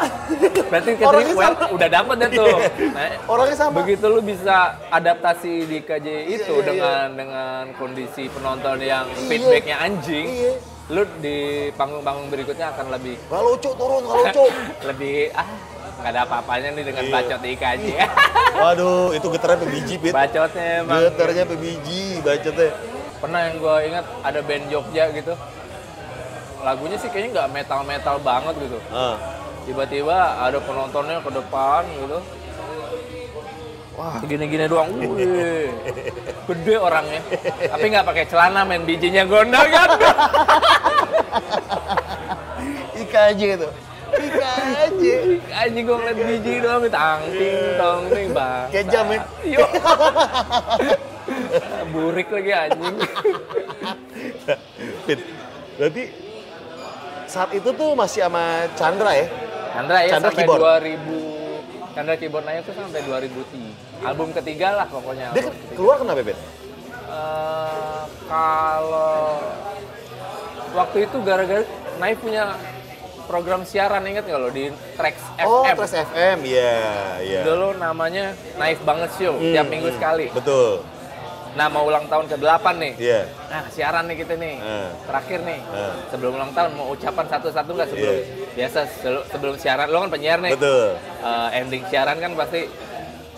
Berarti Orangnya keterima sama. udah dapet deh tuh. Nah, Orangnya sama. begitu lu bisa adaptasi di KJ itu iya, dengan dengan kondisi penonton yang Iya. feedbacknya anjing, Iya. Lu di panggung-panggung berikutnya akan lebih Gak lucu, turun, gak lucu. lebih ah nggak ada apa-apanya nih dengan Iya. bacot di IKJ. Waduh, itu getarnya sampai biji, Pit. Bacotnya emang. Getarnya sampai biji, bacotnya. Pernah yang gue ingat ada band Jogja gitu. Lagunya sih kayaknya nggak metal-metal banget gitu. Ah. tiba-tiba ada penontonnya ke depan gitu wah gini-gini doang wih gede orangnya tapi nggak pakai celana main bijinya gondang kan IKJ itu. IKJ. anjing gue ngeliat biji doang tang ting tong ting bang Kayak jam ya. Yuk. burik lagi anjing Pit, berarti saat itu tuh masih sama Chandra ya? Chandra ya Chandra sampai keyboard. 2000 Chandra keyboard naik tuh sampai 2003 album ketiga lah pokoknya Dia keluar kenapa, Pit? Eh, kalau waktu itu gara-gara Naif punya program siaran inget nggak lo di Trax Oh, FM Trax FM, iya, iya. dulu namanya Naif banget show Hmm, tiap minggu hmm. sekali Betul, nah mau ulang tahun ke 8 nih iya. nah siaran nih kita nih Eh. terakhir nih Eh. sebelum ulang tahun mau ucapan satu-satu nggak sebelum Iya. biasa sebelum siaran lo kan penyiar nih Betul. Eh, ending siaran kan pasti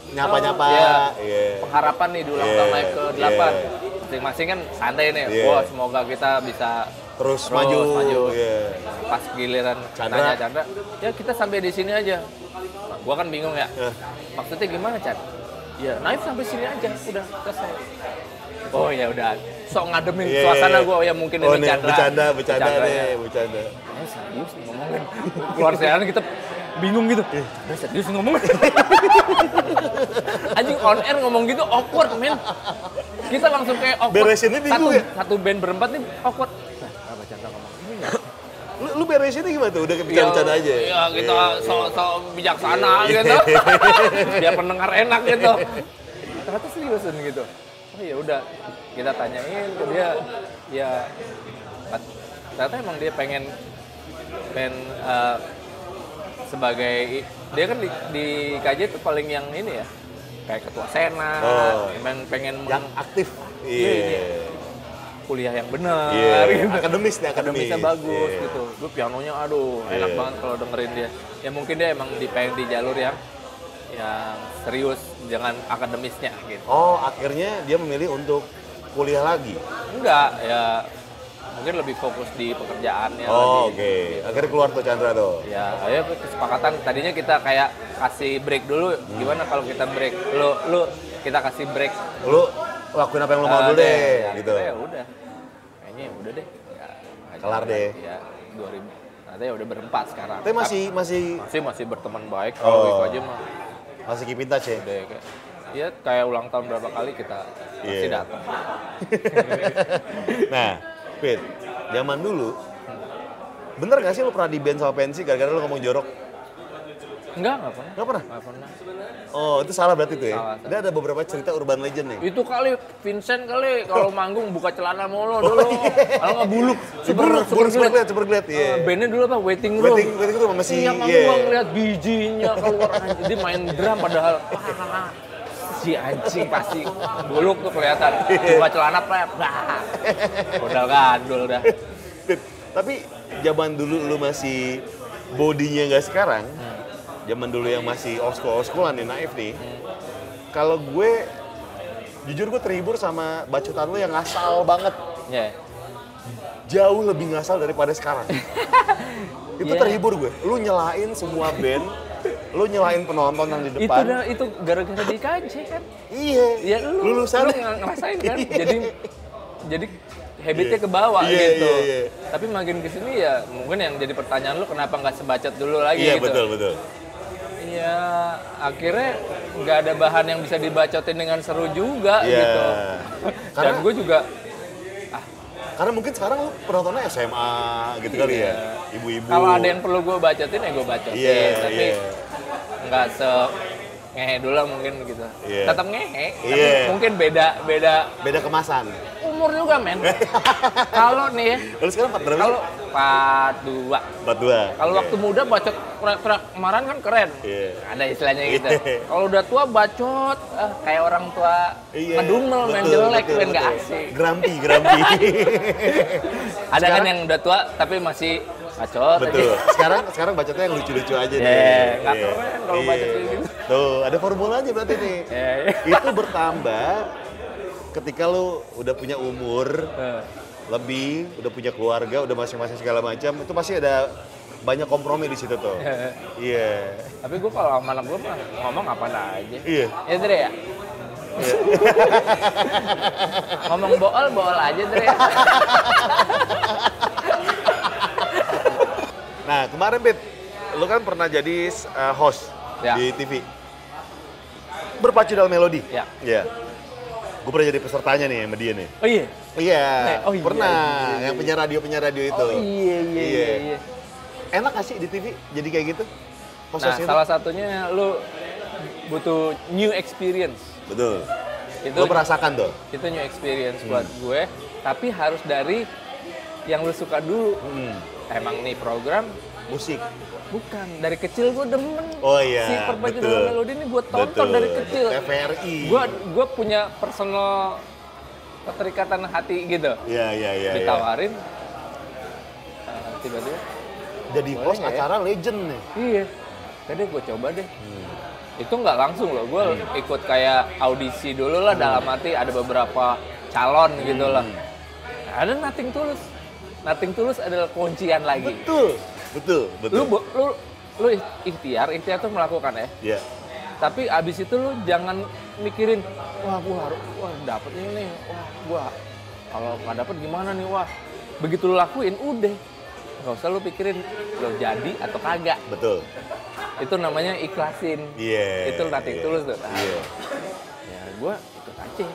Nyapa-nyapa. Oh, iya. Iya. pengharapan nih di ulang Iya, tahun naik ke 8 iya. masing-masing kan santai nih Iya. wah semoga kita bisa Terus, Terus maju. maju. Iya. pas giliran Chandra. tanya Chandra ya kita sampai di sini aja gua kan bingung ya Eh. maksudnya gimana Chan ya naik sampai sini aja udah selesai. Oh ya udah. Sok ngademin Iya, suasana iya. gua oh ya mungkin oh, ini nih, Chandra Bercanda, bercanda Chandranya. deh, bercanda. Eh, serius nih ngomongin keluar siaran kita bingung gitu. Nah, serius ngomong anjing on air ngomong gitu awkward men. Kita langsung kayak awkward. Beresinnya bingung satu, ya? satu band berempat nih awkward Lu, lu beresinnya gimana tuh? Udah bercanda-bercanda aja? Iya, kita Iya. sok-sok bijaksana gitu. Biar pendengar enak gitu. Ternyata seriusan gitu. Oh ya udah, kita tanyain ke dia, ya ternyata emang dia pengen pengen eh, sebagai dia kan di, di KJ itu paling yang ini ya kayak ketua senat, Oh. emang pengen Yang aktif. Iya, Iya. Kuliah yang benar Iya. gitu. Akademis nih, akademis. akademisnya bagus Iya. gitu. Gue pianonya aduh enak Iya. banget kalau dengerin dia. Ya mungkin dia emang di pengen di jalur yang yang serius dengan akademisnya gitu. Oh, akhirnya dia memilih untuk kuliah lagi. Enggak, ya mungkin lebih fokus di pekerjaannya Oh, oke. Akhirnya keluar tuh Chandra tuh. Ya, ayo kesepakatan tadinya kita kayak kasih break dulu. Hmm. Gimana kalau kita break? Lu lu kita kasih break. Lu lakuin apa yang lu mau Ah, dulu deh, ya, gitu. Ya udah. Kayaknya ya udah deh. Ya, Kelar deh. Ya, 2000. Nanti ya udah berempat sekarang. Tapi masih masih masih masih berteman baik kalau Oh. itu aja mah masih keep in touch ya. udah kayak ya kayak ulang tahun berapa kali kita masih Iya. datang. nah, Pit, zaman dulu Bener gak sih lu pernah di band sama pensi gara-gara lu ngomong jorok? Enggak, enggak pernah. Nggak pernah? Enggak pernah. Oh, itu salah berarti tuh ya? Salah, salah. Dia ada beberapa cerita urban legend nih. Itu kali Vincent kali kalau manggung buka celana mulu dulu. Kalau nggak buluk, super Buluk, super buluk, super glad. super glad, iya. Eh, bandnya dulu apa? Waiting room. Waiting, waiting room masih, Iya, iya. gua ngeliat bijinya keluar. Jadi main drum padahal. si anjing pasti buluk tuh kelihatan. Iya. Buka celana plep. Bah. Udah gandul dah. Tapi zaman dulu lu masih bodinya nggak sekarang, zaman dulu yang masih old school old schoolan nih naif nih. Kalau gue jujur gue terhibur sama bacotan lu yang ngasal banget, Ya. jauh lebih ngasal daripada sekarang. Itu Iya. terhibur gue. Lu nyelain semua band, lu nyelain penonton yang di Itu depan. dah itu gara-gara di KJ kan. Iya. Ya lu lulusan. lu ng- ngerasain kan. jadi jadi habitnya ke bawah Iya, gitu. iya, iya. Tapi makin ke sini ya mungkin yang jadi pertanyaan lu kenapa nggak sebacot dulu lagi Iya gitu. betul betul. Iya, akhirnya nggak ada bahan yang bisa dibacotin dengan seru juga Iya. gitu. Dan Karena- gue juga Karena mungkin sekarang lu penontonnya SMA gitu kali ya, ibu-ibu. Iya. kalau ada yang perlu gue bacotin ya gue bacotin, Iya, tapi iya. nggak se ngehe dulu mungkin gitu. Iya. Tetap ngehe, tapi Iya. mungkin beda beda beda kemasan. Umur juga men. kalau nih ya, Lu sekarang 4 berapa? kalau 42 42. Kalau Oke. waktu muda bacot teriak kemarin kan keren. Iya. Ada istilahnya gitu. Iya. Kalau udah tua bacot, ah, kayak orang tua Iya, ngedumel main betul, jelek, main gak asik. Grampi, grampi. Ada kan yang udah tua tapi masih bacot. Betul. Sekarang sekarang bacotnya yang lucu-lucu aja Iya, nih. nggak keren kalau bacot kayak gitu. Tuh, ada formulanya berarti nih. Iya, iya. Itu bertambah ketika lu udah punya umur Eh, lebih, udah punya keluarga, udah masing-masing segala macam, itu pasti ada banyak kompromi di situ tuh. Iya. Tapi gue kalau sama anak gue mah ngomong apa aja. Iya. Ya Dre ya? ngomong bool, bool aja Dre. Nah, kemarin Pit, lu kan pernah jadi uh, host Ya. di TV. Berpacu dalam melodi. Ya. Iya. Gue pernah jadi pesertanya nih sama dia nih. Oh iya? Iya, Eh, oh iya, pernah. iya, iya, iya. Yang penyiar radio penyiar radio itu. Oh iya, iya, iya. iya. Enak gak sih di TV jadi kayak gitu? Nah, Host-hostnya salah satunya lu butuh new experience. Betul. Itu Lo merasakan tuh? itu new experience Hmm. buat gue, tapi harus dari yang lu suka dulu. Hmm. Emang nih program Musik. Bukan dari kecil gue demen. Oh iya, Si betul. dalam melodi ini gue tonton Betul. dari kecil. TVRI. Gue gue punya personal keterikatan hati gitu. Iya, iya, iya. iya. Ditawarin eh, tiba-tiba Jadi Boleh host ya? acara legend nih. Iya. Tadi gue coba deh. Hmm. Itu nggak langsung loh. Gue ikut kayak audisi dulu lah dalam arti ada beberapa calon gitu lah. Ada nothing tulus. Nothing tulus adalah kuncian lagi. Betul. Betul, betul. Lu lu lu ikhtiar, ikhtiar tuh melakukan ya. Iya. Tapi abis itu lu jangan mikirin, wah gua harus, wah dapet ini nih, wah gua kalau nggak dapet gimana nih, wah begitu lu lakuin udah, nggak usah lu pikirin lo jadi atau kagak. Betul. Itu namanya ikhlasin. Iya. Itu nothing iya. tulus tuh. Nah, Iya. Ya gua ikut aja.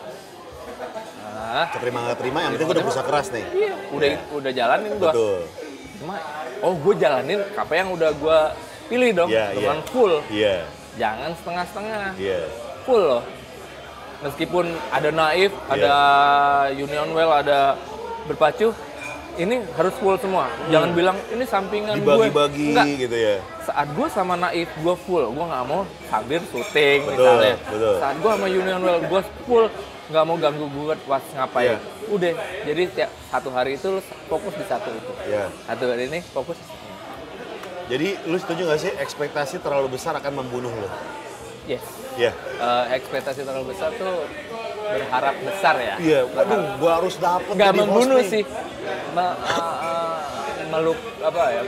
Nah, Keterima nggak terima, yang penting gue udah berusaha keras nih. iya, udah udah jalanin gua. Betul. Cuma, oh gue jalanin apa yang udah gua pilih dong, Iya, dengan iya. full. Iya. Jangan setengah-setengah. Iya. full loh. Meskipun ada naif, Iya. ada union well, ada berpacu, ini harus full semua. Jangan bilang ini sampingan gue. Dibagi-bagi Enggak. gitu ya. Saat gue sama naif, gue full. Gue nggak mau sambil syuting Betul, misalnya. betul. Saat gue sama union well, gue full nggak mau ganggu gue pas ngapain. Iya. Udah, jadi tiap satu hari itu lu fokus di satu itu. Iya. Satu hari ini fokus. Jadi lu setuju nggak sih ekspektasi terlalu besar akan membunuh lo? Yes. Iya. Eh, ekspektasi terlalu besar tuh berharap besar ya. Iya, waduh, gua harus dapet Nggak membunuh hosting. sih. Me- uh, uh, meluk apa ya?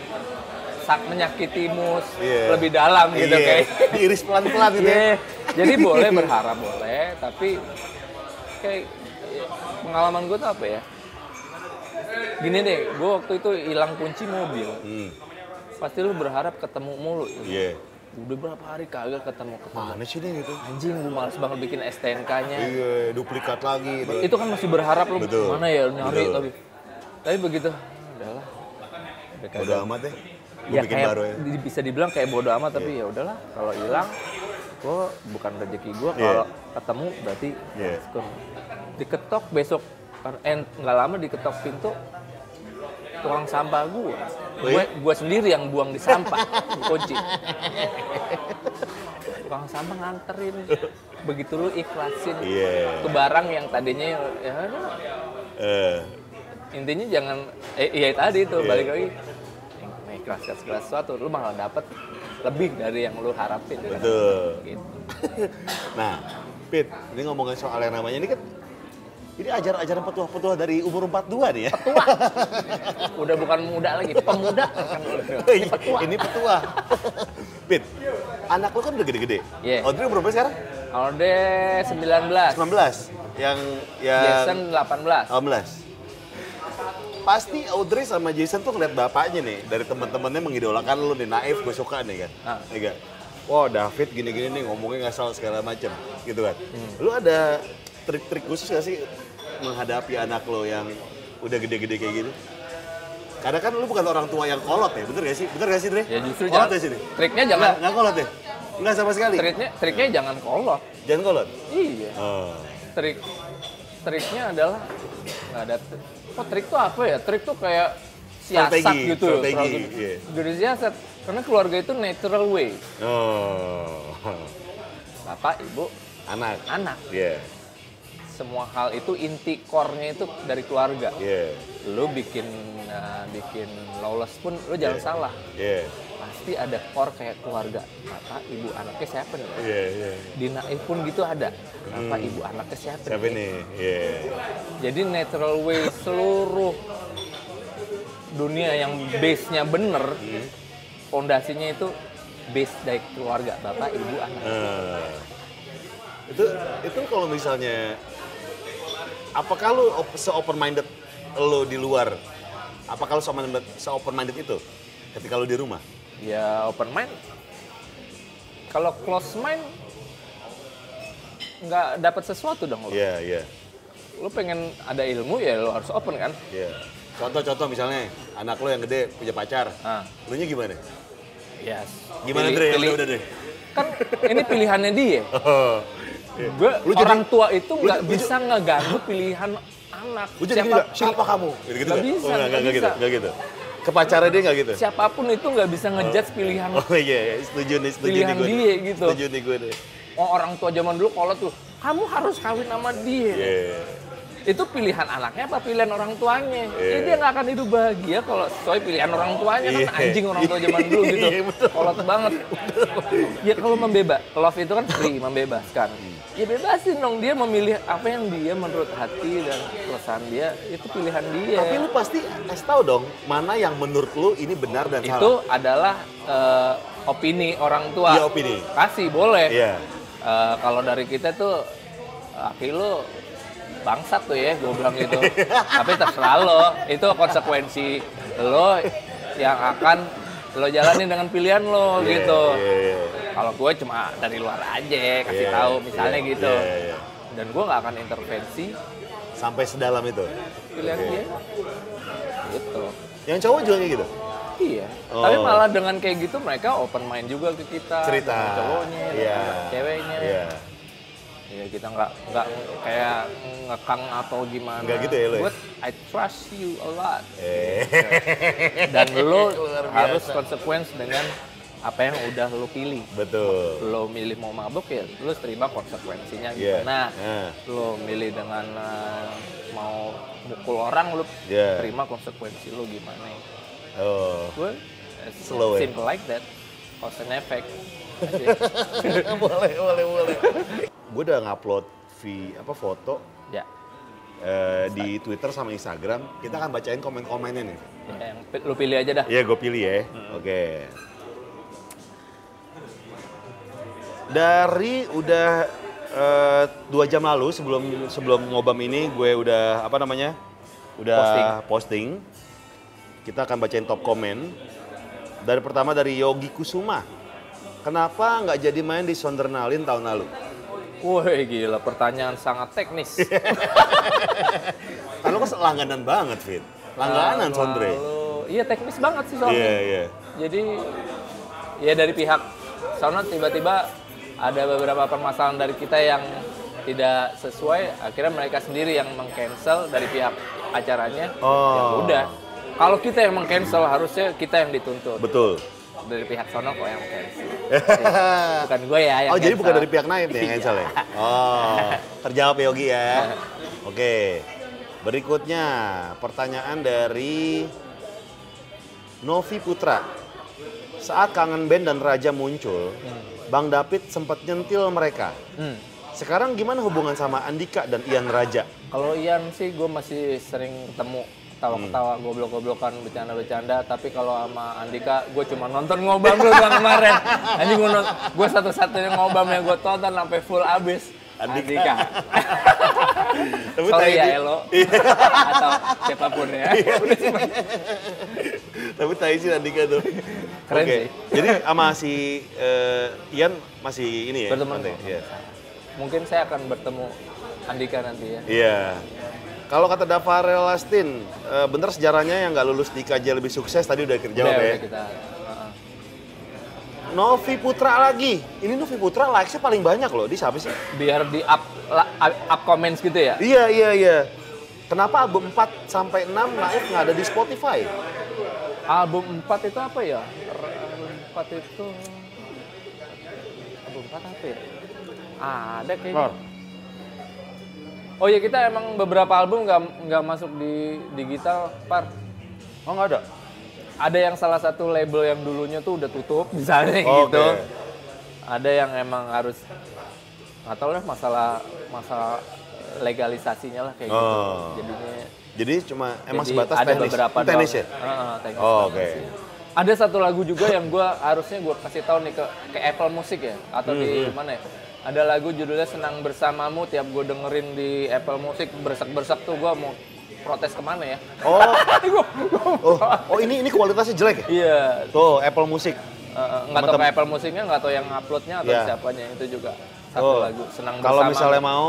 Sak menyakiti mus Iya. lebih dalam gitu Iya, kayak. diiris pelan-pelan gitu ya. Iya. Jadi boleh berharap boleh, tapi kayak pengalaman gue tuh apa ya? Gini deh, gue waktu itu hilang kunci mobil. Hmm, Pasti lu berharap ketemu mulu. iya. Udah berapa hari kagak ketemu ketemu. Mana sih nih gitu? Anjing, gue males banget bikin STNK-nya. Iya, duplikat lagi gitu. Itu kan masih berharap lu Betul. mana ya nyari Betul. tapi tapi begitu udahlah. Udah amat deh. Gue ya bikin kayak baru ya. bisa dibilang kayak bodo amat tapi ya udahlah kalau hilang gue bukan rezeki gue Iya. kalau ketemu berarti syukur. diketok besok kan eh, nggak lama diketok pintu tukang sampah gue gue gue sendiri yang buang di sampah kunci tukang sampah nganterin begitu lu ikhlasin Iya. ke barang yang tadinya ya Eh, intinya jangan eh iya tadi itu Iya. balik lagi mengikhlaskan segala sesuatu lu malah dapet lebih dari yang lu harapin kan? betul. gitu. Nah, Pit, ini ngomongin soal yang namanya ini kan ini ajaran-ajaran petuah-petuah dari umur 42 nih ya. udah bukan muda lagi pemuda kan Iya, ini petua. Pit, anak lu kan udah gede-gede. Iya. Audrey umur berapa sekarang? Ode 19 19. Yang yang Jason 18 18. Pasti Audrey sama Jason tuh ngeliat bapaknya nih dari teman-temannya mengidolakan lu nih Naif gue suka nih kan. Ah. Iya kan? Wah David gini-gini nih ngomongnya nggak salah segala macem gitu kan. Hmm. Lu ada trik-trik khusus gak sih menghadapi anak lo yang udah gede-gede kayak gitu? Karena kan lu bukan orang tua yang kolot ya, bener gak sih? Bener gak sih Dre? ya justru kolot jangan ya sini? triknya Nggak, jangan nggak kolot ya? Nggak sama sekali? triknya triknya jangan kolot Jangan kolot? iya Oh. trik triknya adalah nggak ada. Oh trik tuh apa ya trik tuh kayak siasat Strategi, gitu strategi, Strategi. iya. Dari siasat karena keluarga itu natural way Oh. bapak ibu Anak. anak Iya. semua hal itu inti core-nya itu dari keluarga Iya. lu bikin uh, bikin lawless pun lu jangan Iya. salah Iya. Pasti ada core kayak keluarga bapak ibu anaknya siapa nih Iya, iya. di Naif pun gitu ada bapak ibu anaknya siapa, Siapa nih? Iya. jadi natural way seluruh dunia yang base-nya bener fondasinya itu base dari keluarga bapak ibu anak Nah, itu itu kalau misalnya apakah lu op- se-open minded lo di luar? Apakah lu se-open- se-open minded itu ketika lu di rumah? Ya open mind kalau close mind nggak dapat sesuatu dong lo Iya, iya. lo pengen ada ilmu ya lo harus open kan Iya. Contoh-contoh misalnya anak lo yang gede punya pacar. nah Lu nya gimana? yes Gimana Pilih- Dre? pilih- Udah, udah deh. kan ini pilihannya dia Oh. gue Lu jadi- orang tua itu nggak bisa ngeganggu pilihan anak Lu jadi nggak? siapa kamu? Gitu, gitu Nggak nggak? bisa, Oh, nggak nggak gitu, nggak gitu. Ke pacarnya dia nggak gitu? siapa pun itu nggak bisa ngejudge pilihan Oh iya, iya. setuju nih, setuju Pilihan nih gue. dia gitu. Setuju nih gue deh. oh, orang tua zaman dulu kalau tuh kamu harus kawin sama dia Iya. Itu pilihan anaknya apa pilihan orang tuanya Iya. Ya, dia nggak akan hidup bahagia kalau sesuai pilihan orang tuanya kan Iya. anjing orang tua zaman dulu gitu Iya, betul. kolot banget ya kalau membebas love itu kan free membebaskan ya bebasin dong dia memilih apa yang dia menurut hati dan keresahan dia itu pilihan dia Tapi lu pasti kasih tahu dong mana yang menurut lu ini benar dan itu salah. adalah eh, opini orang tua Iya, opini. kasih boleh Iya. Eh, kalau dari kita tuh aki lu bangsat tuh ya gue bilang gitu tapi terserah lo itu konsekuensi lo yang akan lo jalanin dengan pilihan lo Iya, gitu Iya, iya. kalau gue cuma dari luar aja kasih Iya, tahu misalnya iya, gitu iya, iya. dan gue nggak akan intervensi Sampai sedalam itu. pilihan Oke. dia gitu Yang cowok juga kayak gitu. Iya, Oh. tapi malah dengan kayak gitu mereka open mind juga ke kita. Cerita. Cowoknya, dengan ceweknya. Iya. Ya kita nggak nggak kayak ngekang atau gimana. Nggak gitu ya lo ya? But I trust you a lot. Eh. Dan lo harus konsekuens dengan apa yang udah lo pilih. Betul. Lo milih mau mabuk ya, lo terima konsekuensinya gimana. Nah. Lo milih dengan uh, mau mukul orang, lo Iya. terima konsekuensi lo gimana. Oh. Gue Slow ya? simple like that. Cause and effect. boleh, boleh, boleh. Gue udah ngupload vi, apa foto Ya. eh, di Twitter sama Instagram. Kita akan bacain komen-komennya nih. ya, yang lu pilih aja dah. Iya, gue pilih ya. Oke. Dari udah eh, dua jam lalu sebelum sebelum ngobam ini gue udah apa namanya udah posting. Kita akan bacain top komen. Dari pertama dari Yogi Kusuma. Kenapa nggak jadi main di Sondernalin tahun lalu? Woi gila, pertanyaan sangat teknis. Lo kan langganan banget, Fit. Langganan, Lalu- Sondre. Iya teknis banget sih soalnya. Iya, iya. Jadi ya dari pihak sono tiba-tiba ada beberapa permasalahan dari kita yang tidak sesuai, akhirnya mereka sendiri yang meng-cancel dari pihak acaranya. Ya Oh. udah. Kalau kita yang meng-cancel harusnya kita yang dituntut. Betul. Dari pihak sono kok yang cancel. Bukan gue ya yang oh, jadi bukan cancel. dari pihak Naib nih yang Iya. cancel ya? Oh, terjawab ya Yogi ya. Oke. Berikutnya, pertanyaan dari Novi Putra. Saat Kangen Band dan Raja muncul, Bang David sempat nyentil mereka. Hmm. Sekarang gimana hubungan sama Andika dan Ian Raja? Kalau Ian sih gue masih sering ketemu ketawa-ketawa, Hmm. goblok-goblokan, bercanda-bercanda. Tapi kalau sama Andika, gue cuma nonton ngobam lu bang kemarin. Anjing gue gue satu-satunya ngobam yang gue tonton sampai full abis. Andika. Andika. Tapi Sorry tadi- ya Elo. Atau siapa pun ya. Tapi tai sih Andika tuh. Keren Oke. sih. Jadi sama si eh, Ian masih ini ya? Berteman. Iya. Mungkin saya akan bertemu Andika nanti ya. Iya. Kalau kata Davarel Lastin, eh, bener sejarahnya yang nggak lulus di KJ lebih sukses tadi udah kerjawab Udah, ya. kita. uh-uh. Novi Putra lagi. Ini Novi Putra likes-nya paling banyak loh. Dia siapa sih? Biar di up, la- up comments gitu ya. Iya, iya, iya. Kenapa album 4 sampai 6 Naif nggak ada di Spotify? Album 4 itu apa ya? Album 4 itu Album 4 apa ya? Ada kayaknya. Lor. Oh iya kita emang beberapa album nggak nggak masuk di digital, par. Oh nggak ada? Ada yang salah satu label yang dulunya tuh udah tutup misalnya Oke. gitu. Ada yang emang harus nggak tahu lah masalah masalah legalisasinya lah kayak gitu. Oh. Jadinya Jadi cuma emang Jadi sebatas ada teknis. beberapa teknis ya? Teknis Oh, oke. sih. Ada satu lagu juga yang gua harusnya gua kasih tahu nih ke ke Apple Music ya atau di Hmm, mana ya? Ada lagu judulnya Senang Bersamamu tiap gue dengerin di Apple Music bersak-bersak tuh gua mau protes ke mana ya? Oh, oh, oh ini ini kualitasnya jelek ya? Iya, Tuh Apple Music. eh, nggak tahu Apple Musiknya, nggak tahu yang uploadnya atau Iya. siapanya itu juga satu Oh, lagu Senang Kalau Bersamamu. misalnya mau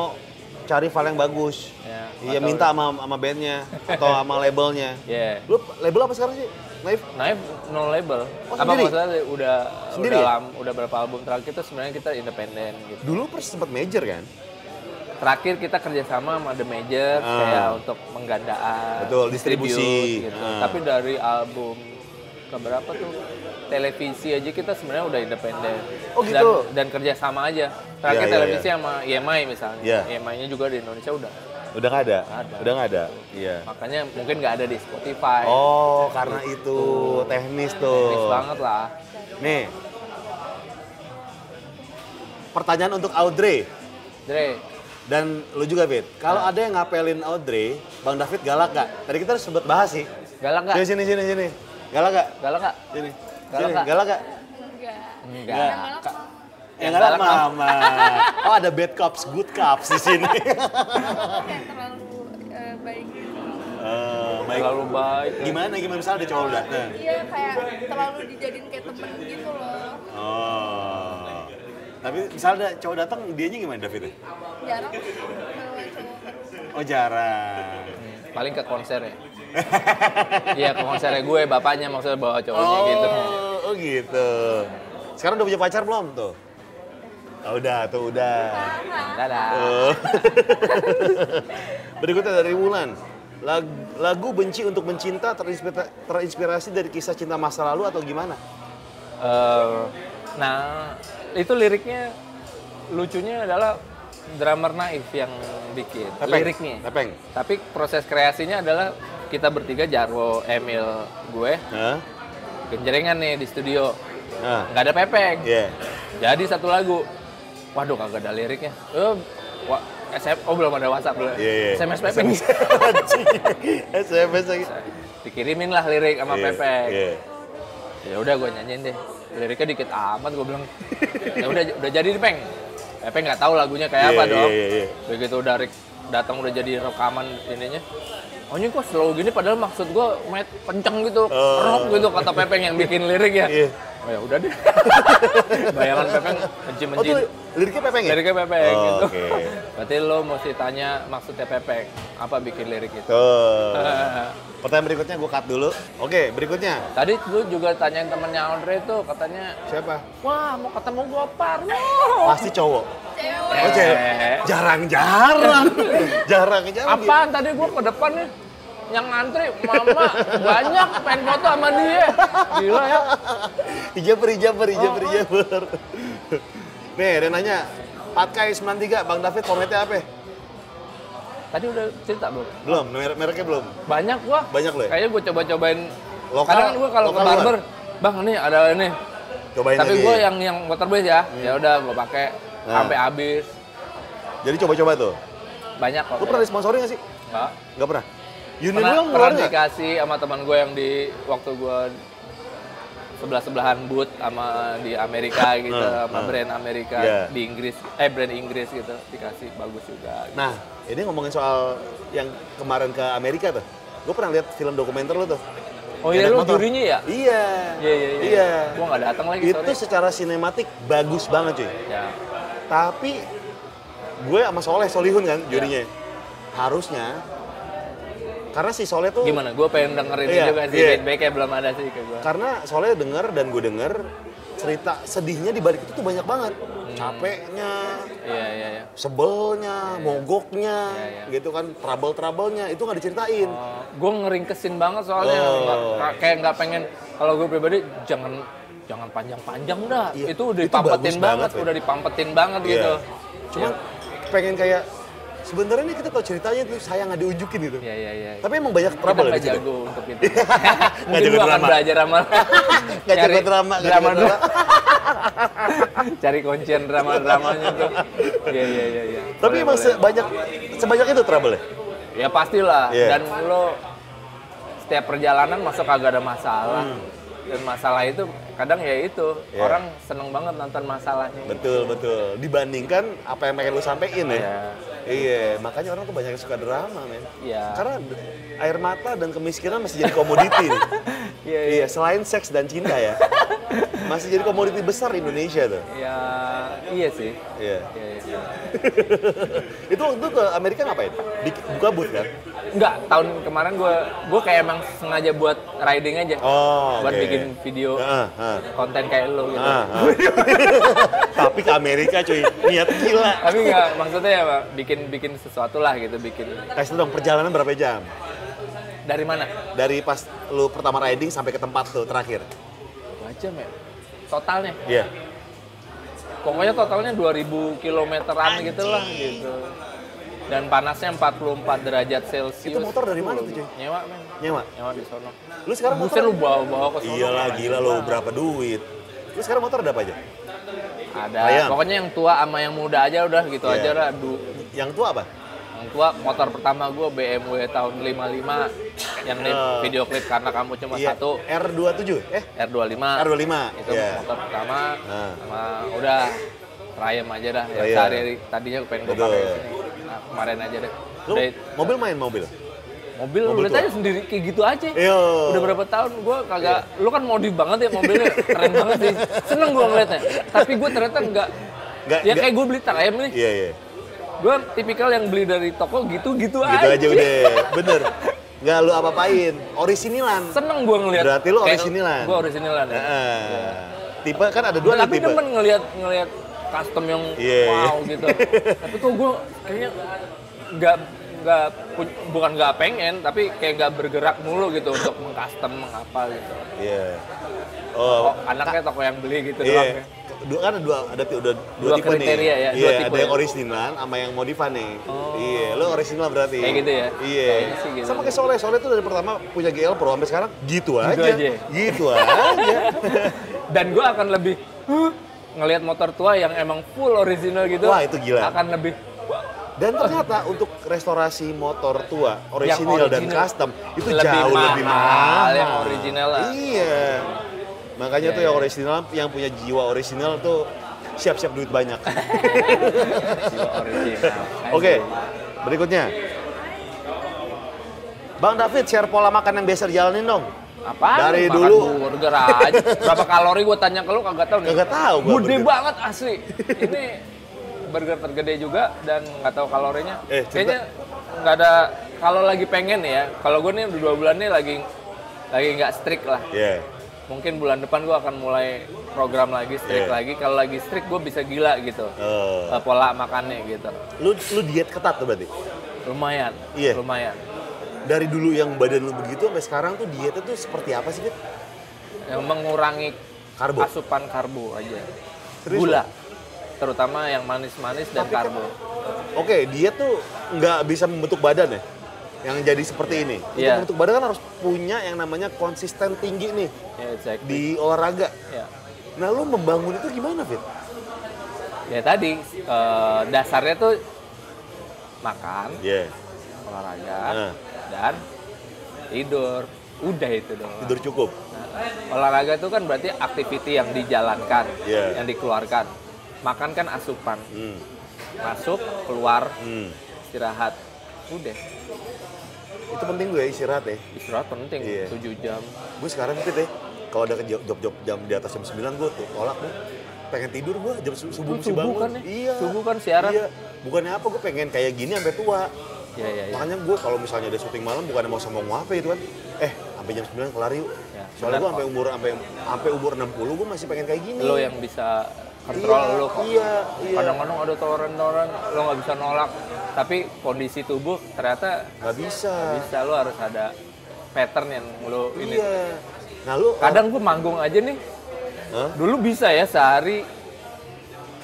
cari file yang bagus. Ya, Iya atau- minta sama sama bandnya atau sama labelnya. Iya. Lu label apa sekarang sih? Naif? Naif no label. Oh, Apa sendiri? maksudnya udah Sendiri udah ya? lam, udah berapa album terakhir itu sebenarnya kita independen gitu. Dulu pernah sempat major kan? Terakhir kita kerjasama sama The Major Ah. kayak untuk menggandaan, Betul, distribusi. gitu. Ah. Tapi dari album keberapa tuh televisi aja kita sebenarnya udah independen. Oh, gitu? Dan, dan kerjasama aja. Terakhir Iya, iya, televisi sama EMI misalnya. Iya. EMI-nya juga di Indonesia udah. Udah nggak ada? Ada. Udah nggak ada? Iya. Makanya mungkin nggak ada di Spotify. Oh, karena itu teknis tuh. Teknis banget lah. Nih. Pertanyaan untuk Audrey Dre, dan lu juga, Fit. Kalau ada yang ngapelin Audrey, Bang David galak gak? Tadi kita sempat bahas sih. galak nggak? Sini, sini, sini, sini. Galak gak? Galak nggak? Sini. Galak Sini, nggak? galak gak? Enggak. Enggak. Yang Yang galak galak mama. Oh, ada bad cops, good cops di sini. Terlalu eh, baik. Eh, baik. Terlalu baik. Gimana, gimana misalnya ada cowok datang? Iya kayak terlalu dijadiin kayak temen gitu loh. Oh. Tapi misalnya ada cowok datang, dianya gimana David? Jarang. Oh jarang. Paling ke konser ya. Iya ke konsernya gue, bapaknya maksudnya bawa cowoknya oh, gitu. Oh gitu. Sekarang udah punya pacar belum tuh? Oh, udah tuh udah. Dadah. Oh. Berikutnya dari Wulan. Lagu, lagu benci untuk mencinta terinspira- terinspirasi dari kisah cinta masa lalu atau gimana? Eh, nah, itu liriknya lucunya adalah drummer Naif yang bikin liriknya. Tepeng. Tapi proses kreasinya adalah kita bertiga Jarwo, Emil, gue Hah? genjrengan nih di studio. Nah. Nggak ada pepeng. Iya. Jadi satu lagu. Waduh kagak ada liriknya. Eh, wa- SM, oh belum ada WhatsApp belum. Iya, iya. SMS. Anjing. SMS lagi. Dikirimin lah lirik sama Iya, Pepeng. Iya. Ya udah gue nyanyiin deh. Liriknya dikit amat gue bilang. ya udah udah jadi nih Peng. Pepeng nggak tahu lagunya kayak Iya, apa iya, dong. iya, iya. Begitu udah Rick datang udah jadi rekaman ininya. Oh ini kok slow gini padahal maksud gue main kenceng gitu, Oh. rock gitu kata Pepeng yang bikin lirik ya. Iya. Oh ya udah deh. Bayangan Pepeng Oh menci-menci. tuh liriknya Pepeng ya? Liriknya Pepeng Oh, gitu. oke. Berarti lo mesti tanya maksudnya Pepeng, apa bikin lirik itu. Tuh. Pertanyaan berikutnya gue cut dulu. Oke, berikutnya. Tadi lu juga tanyain temennya Audrey tuh katanya, Siapa? wah mau ketemu gue Parno. Pasti cowok. Oh, cewek. Jarang-jarang. Jarang-jarang. apaan tadi gue ke depan nih? Yang ngantri, mama banyak pengen foto sama dia. Gila ya. Hijaber, hijaber, hijaber, Oh, oh. hijaber. Nih, dia nanya. Patkai 93, Bang David komennya apa? Tadi udah cerita belum? Belum, merek mereknya belum. Banyak gua. Banyak lo ya? Kayaknya gue coba-cobain. Lokal- Kadang kan gue kalau ke lokal luar? barber, bang ini ada ini. Cobain Tapi gue yang yang waterbase ya, ya udah gue pakai Nah. sampai habis. Jadi coba-coba tuh. Banyak kok. Lu pernah disponsori nggak sih? Enggak. Nggak pernah? Unit pernah, lu pernah dikasih sama teman gue yang di waktu gue sebelah sebelahan booth sama di Amerika gitu Hmm, sama brand Amerika Iya. di Inggris eh brand Inggris gitu dikasih bagus juga gitu. Nah, ini ngomongin soal yang kemarin ke Amerika tuh. Gue pernah lihat film dokumenter lu tuh. oh iya lu motor. jurinya ya Iya. iya iya iya, Iya. gue nggak datang lagi Itu sorry secara sinematik bagus banget cuy. ya Tapi gue sama Soleh Solihun kan jurinya. Iya. Harusnya karena si Soleh tuh gimana gue pengen dengerin Iya, juga sih iya. feedbacknya belum ada sih ke gue karena Soleh denger dan gue denger cerita sedihnya di balik itu tuh banyak banget. Hmm. Capeknya, iya iya iya sebelnya, mogoknya, Iya, iya. gitu kan, trouble-troublenya itu nggak diceritain. gue ngeringkesin banget soalnya Oh. Nggak- kayak nggak pengen kalau gue pribadi jangan jangan panjang-panjang dah Iya, itu udah itu dipampetin bagus banget, banget, udah dipampetin banget Iya. gitu Cuman pengen kayak sebenarnya nih kita tahu ceritanya tuh sayang nggak diunjukin gitu. Iya iya iya. Tapi emang banyak trouble ya di situ. jago untuk itu. Nggak jago drama. belajar sama Nggak jago cari drama, drama dulu. Cari kuncian drama-dramanya tuh. Iya iya iya iya. Tapi Boleh, emang boleh. sebanyak sebanyak itu trouble ya? Ya pastilah. Iya. Dan lo setiap perjalanan masuk kagak ada masalah. Hmm. Dan masalah itu kadang ya itu Iya. orang seneng banget nonton masalahnya. Betul betul. Dibandingkan apa yang pengen lu sampein ya. Iya. Iya, makanya orang tuh banyak yang suka drama, men. Iya. Karena air mata dan kemiskinan masih jadi komoditi. Iya iya. iya, selain seks dan cinta ya. Masih jadi komoditi besar Indonesia tuh. Ya iya sih. Iya. Iya, iya. itu waktu ke Amerika ngapain? Buka booth kan? Enggak, tahun kemarin gue gue kayak emang sengaja buat riding aja. Oh, buat oke. bikin video Ah, ah. konten kayak lo gitu. Ah, ah. Tapi ke Amerika cuy, niat gila. Tapi enggak maksudnya ya Pak, bikin bikin sesuatu lah gitu, bikin Kasih dong perjalanan berapa jam? dari mana? Dari pas lu pertama riding sampai ke tempat tuh terakhir. Dua jam ya. Totalnya. Iya. Pokoknya totalnya 2000 kilometeran gitu lah gitu. Dan panasnya 44 derajat Celcius. Itu motor dari mana tuh, cuy? Nyewa men. Nyewa. Nyewa di sono. Lu sekarang Buset motor? lu bawa-bawa ke sono. Iyalah gila lu banget. berapa duit. Lu sekarang motor ada apa aja? Ada. Ayam. Pokoknya yang tua sama yang muda aja udah gitu Iya. aja lah. Du- Yang tua apa? Yang tua motor pertama gue BMW tahun 55 yang di Oh. video klip karena kamu cuma Iya. satu R27 eh R25 R25. itu Iya. motor pertama Nah. sama udah Rayem aja dah yang sehari tadinya pengen gue pakai sini. Nah, kemarin aja deh Lu mobil main mobil? Mobil, mobil lu lihat aja sendiri kayak gitu aja Iya. udah berapa tahun gue kagak lu kan modif banget ya mobilnya keren banget sih seneng gue ngeliatnya tapi gue ternyata enggak Nggak- ya kayak gue beli Rayem nih Iya iya. gue tipikal yang beli dari toko gitu-gitu Gitu aja aja udah. Bener. Nggak lu apa-apain. Orisinilan. seneng gue ngeliat Berarti lu orisinilan. gue orisinilan ya Heeh. Tipe kan ada dua nih tapi tipe. demen ngeliat ngeliat custom yang Iya, wow iya. gitu tapi kok gue kayaknya nggak nggak bukan nggak pengen tapi kayak nggak bergerak mulu gitu untuk mengcustom mengapa gitu Iya. oh, Oh, anaknya toko yang beli gitu doang ya. Dua kan ada dua ada udah dua, Dua tipe kriteria nih. ya, Iya, dua tipe ada yang ya. originalan sama yang modifan nih. Oh. Iya, lu original berarti. Kayak gitu ya? Iya. Sih gitu. Sama kayak Soleh, Soleh tuh dari pertama punya GL Pro sampai sekarang gitu, aja. aja. Gitu aja. dan gue akan lebih huh, ngelihat motor tua yang emang full original gitu Wah, itu gila. akan lebih Dan ternyata untuk restorasi motor tua, orisinil dan original. custom itu Lebih jauh lebih mahal mahal. yang original lah. Iya. Makanya Iya, tuh yang iya. orisinal, yang punya jiwa orisinal tuh siap-siap duit banyak. Jiwa original. Oke, berikutnya. Bang David, share pola makan yang biasa dijalanin dong. Apa? Dari dulu. burger aja. Berapa kalori gue tanya ke lu kagak tahu nih. Kagak tahu gua Gede burger. banget asli. Ini burger tergede juga dan nggak tahu kalorinya. Eh, Kayaknya nggak ada kalau lagi pengen ya. Kalau gue nih udah dua bulan nih lagi lagi nggak strict lah. Iya. Mungkin bulan depan gue akan mulai program lagi strict Iya. lagi. Kalau lagi strict gue bisa gila gitu. Eh, pola makannya gitu. lu lu diet ketat tuh berarti. Lumayan. Iya. Lumayan. Dari dulu yang badan lu begitu sampai sekarang tuh dietnya tuh seperti apa sih, Fit? Yang mengurangi Karbo. asupan karbo aja. Serius Gula. Terutama yang manis-manis dan Tapi kan- karbo. Oke, diet tuh nggak bisa membentuk badan ya? Yang jadi seperti ini. Untuk Iya. membentuk badan kan harus punya yang namanya konsisten tinggi nih Ya, exactly. di olahraga. Ya. Nah, lu membangun itu gimana, Fit? ya tadi eh, dasarnya tuh makan, Iya. olahraga, Nah. dan tidur. Udah itu dong. Tidur cukup. Nah, olahraga itu kan berarti aktiviti yang dijalankan, Iya. yang dikeluarkan. Makan kan asupan, Hmm. masuk, keluar, Hmm. istirahat. Udah, Itu penting gue istirahat ya. istirahat penting, Iya. 7 jam. Gue sekarang Fit ya, kalau ada job-job jam di atas jam 9 gue tuh tolak nih. Pengen tidur gue jam su- subuh Lu mesti subuh bangun. kan ya? Iya. Subuh kan siaran. Iya. Bukannya apa, gue pengen kayak gini sampai tua. Ya, ya, ya. Makanya gue kalau misalnya ada syuting malam bukannya mau sama mau apa itu kan. Eh, sampai jam 9 kelar yuk. Ya, Soalnya gue sampai umur sampai sampai umur 60 gue masih pengen kayak gini. Lo yang bisa kontrol Iya, lo kok. Iya, iya. Kadang-kadang ada tawaran-tawaran, lo nggak bisa nolak. Tapi kondisi tubuh ternyata nggak bisa. bisa, lo harus ada pattern yang lo ini. Iya. Nah lu Kadang gue manggung aja nih, Hah? dulu bisa ya sehari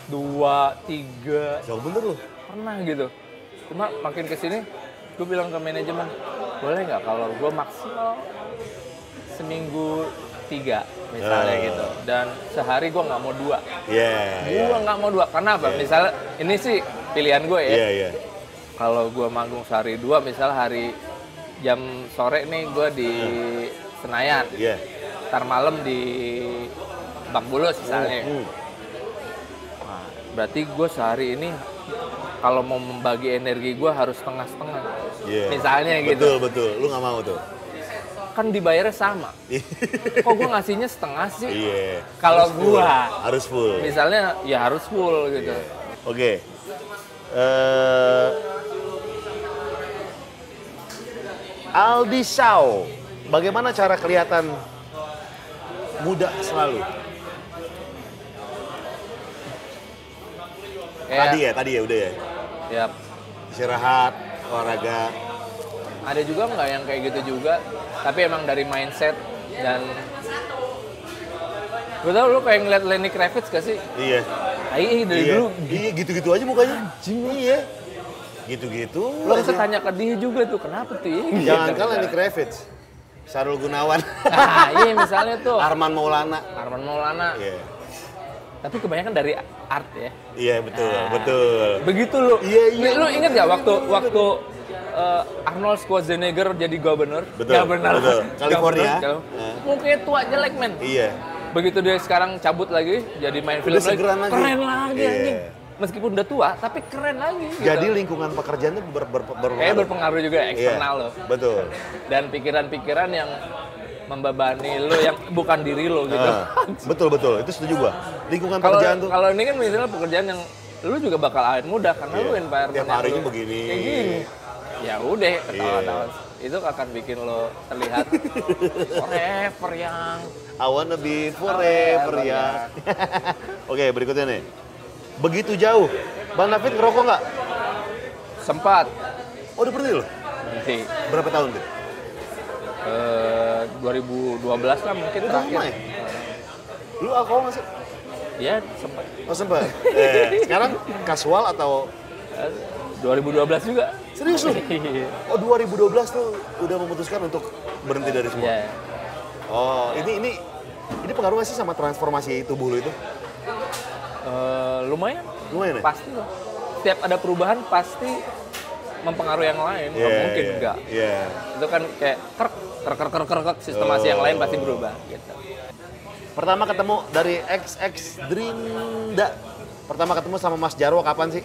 dua, tiga, Jauh bener lu. pernah gitu. Cuma makin ke sini, gue bilang ke manajemen, boleh nggak kalau gue maksimal seminggu tiga misalnya Ah. gitu. Dan sehari gue nggak mau dua. Iya. iya. Gue nggak mau dua. Karena apa? Iya. Misalnya ini sih pilihan gue ya. Iya, iya. Kalau gue manggung sehari dua, misal hari jam sore nih gue di Senayan, Iya. ntar malam di Bak Bulus misalnya. Hmm. Nah, berarti gue sehari ini kalau mau membagi energi gue harus setengah-setengah. Iya. Misalnya gitu. Betul, betul. Lu nggak mau tuh. Kan dibayarnya sama. Kok gue ngasihnya setengah sih? Iya. Kalau Harus full. gua. harus full. Misalnya ya harus full gitu. Oke. Eh Aldi Shaw, bagaimana cara kelihatan muda selalu? Kayak, Tadi ya, tadi ya udah ya. ya Istirahat, olahraga. Ada juga nggak yang kayak gitu juga tapi emang dari mindset dan gue tau lu kayak ngeliat Lenny Kravitz gak sih? Iya. Iya dari iya. dulu Iya, gitu-gitu aja mukanya. Iya. Gitu-gitu. lo harus tanya ke dia juga tuh kenapa tuh ya? Jangan Gitu, kan Lenny. Kravitz. Sarul Gunawan. nah iya misalnya tuh Arman Maulana. Arman Maulana Iya. tapi kebanyakan dari art ya Iya, betul, Nah. betul. begitu lu Iya, iya. Lu inget gak waktu waktu uh, Arnold Schwarzenegger jadi gubernur Betul, Governor. betul. California. Governor, Nah. mukanya tua jelek men Iya. begitu dia sekarang cabut lagi jadi main film Udah segeran lagi. keren lagi Iya. anjing meskipun udah tua tapi keren lagi gitu. Jadi lingkungan pekerjaannya ber, ber, berpengaruh. kayak berpengaruh juga eksternal Iya, lo Betul. dan pikiran-pikiran yang membebani lo yang bukan diri lo gitu Ah, betul betul. Itu setuju gua. Lingkungan kalau pekerjaan tuh. kalau ini kan misalnya pekerjaan yang lu juga bakal awet muda karena Iya. lu environment Tiap yang harinya begini. kayak gini ya udah ketawa-tawa Iya. itu akan bikin lo terlihat forever yang I wanna be forever Forever, ya. Oke, berikutnya nih. Begitu jauh. Bang David ngerokok nggak? sempat Oh, udah berhenti loh. nanti Berapa tahun tuh? eh, 2012 lah mungkin Udah terakhir ya? Lu alkohol nggak sih? ya sempat Oh, sempat. eh, sekarang kasual atau Eh, 2012 juga serius lu? Oh, 2012 tuh udah memutuskan untuk berhenti dari semua. ya Oh, ini ini ini pengaruh nggak sih sama transformasi tubuh lu itu? Eh, lumayan Lumayan ya? pasti lah setiap ada perubahan pasti mempengaruhi yang lain nggak Iya, mungkin iya, enggak Iya. itu kan kayak krek krek krek krek, krek, sistemasi yang lain pasti berubah gitu Pertama ketemu dari XX Drinda. Pertama ketemu sama Mas Jarwo kapan sih?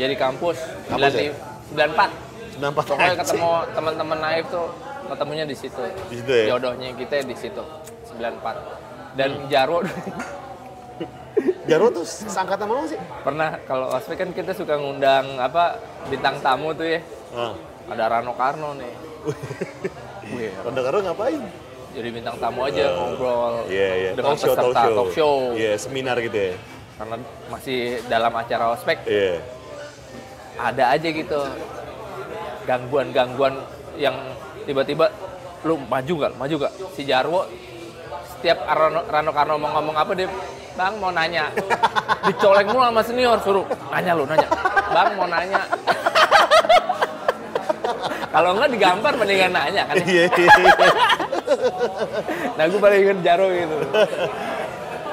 Ya di kampus, Kampus ya? 94 94 pokoknya ketemu teman-teman naif tuh ketemunya di situ Di situ ya? jodohnya kita di situ 94 dan Jarwo Jarwo tuh sangkatan mana sih? pernah kalau ospek kan kita suka ngundang apa bintang tamu tuh ya Ah. ada Rano Karno nih Wih, Ronda Karo ngapain? jadi bintang tamu aja ngobrol Iya, iya. dengan Talk show, talk peserta show. talk show Iya, seminar gitu ya. karena masih dalam acara ospek Iya. Ada aja gitu gangguan-gangguan yang tiba-tiba lu maju gak, maju gak? Si Jarwo setiap Rano, Rano Karno mau ngomong apa dia Bang mau nanya dicolek mulu sama senior suruh nanya lu nanya Bang mau nanya kalau enggak digampar mendingan nanya kan Iya, iya. nah gue paling inget Jarwo gitu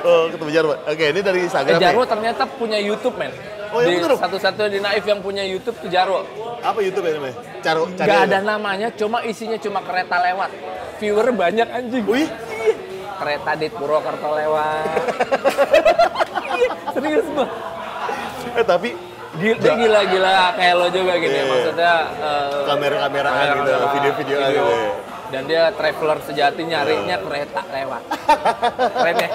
Oh, ketemu Jarwo. Oke, ini dari eh, Instagram. Jarwo nih. ternyata punya YouTube men Oh, iya di bener? satu-satunya di Naif yang punya YouTube tuh Jarwo Apa YouTube ya namanya? Caro, cari Gak ada namanya, cuma isinya cuma kereta lewat. Viewer banyak anjing. Wih, Kereta di Purwokerto lewat. Serius gua. eh tapi Gila, dia gila-gila kayak lo juga gitu ya. Iya. Maksudnya eh, kamera-kameraan gitu, kamera-kamera, video-videoan video. gitu. ya. Dan dia traveler sejati nyarinya kereta lewat. Keren ya?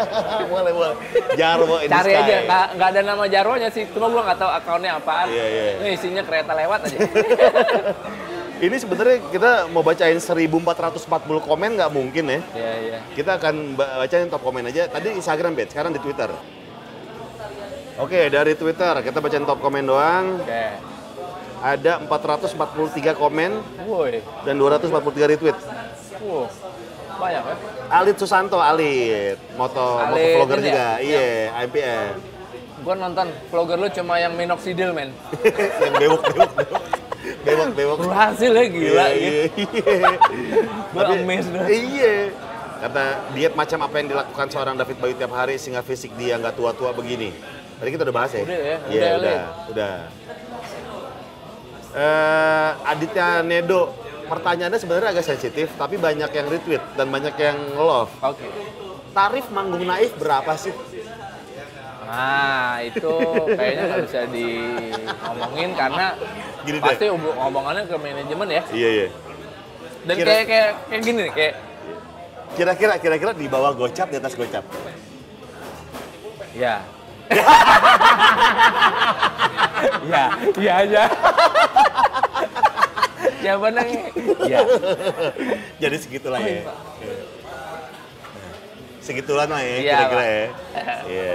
Boleh, boleh. Jarwo Cari aja, nggak, nggak ada nama Jarwonya sih. Cuma gua nggak tahu akunnya apaan. Iya, iya. Ini isinya kereta lewat aja. Ini sebenarnya kita mau bacain 1440 komen nggak mungkin ya. Iya, iya. Kita akan ba- bacain top komen aja. Tadi Instagram, Bet. Sekarang di Twitter. Oke, dari Twitter kita bacain top komen doang. Oke. Ada 443 komen Woi. dan 243 retweet. Wow. Banyak ya? Alit Susanto, Alit. Moto, moto Alit vlogger ini juga. ya? Iya, IPN. Gue nonton vlogger lu cuma yang minoxidil men. Yang bewok, bewok, bewok. Bewok, bewok. Berhasil ya gila Iya, gitu. iya, iya. Amazed dah. Iya. Kata diet macam apa yang dilakukan seorang David Bayu tiap hari sehingga fisik dia nggak tua-tua begini. Tadi kita udah bahas ya? Udah ya, Iya, udah, udah, udah. Eh, Aditya Nedo, pertanyaannya sebenarnya agak sensitif, tapi banyak yang retweet dan banyak yang love. Oke. Tarif manggung naif berapa sih? Nah itu kayaknya nggak bisa diomongin karena Gini deh. pasti hubung- ngomongannya ke manajemen ya. Iya, iya. Dan Kira- kayak kayak kayak gini nih, kayak Kira-kira, kira-kira di bawah gocap, di atas gocap. ya. Ya, ya aja. Jawabannya ya. Jadi segitulah ya. iya. Segitulah lah ya, Iya, kira-kira ya. Iya.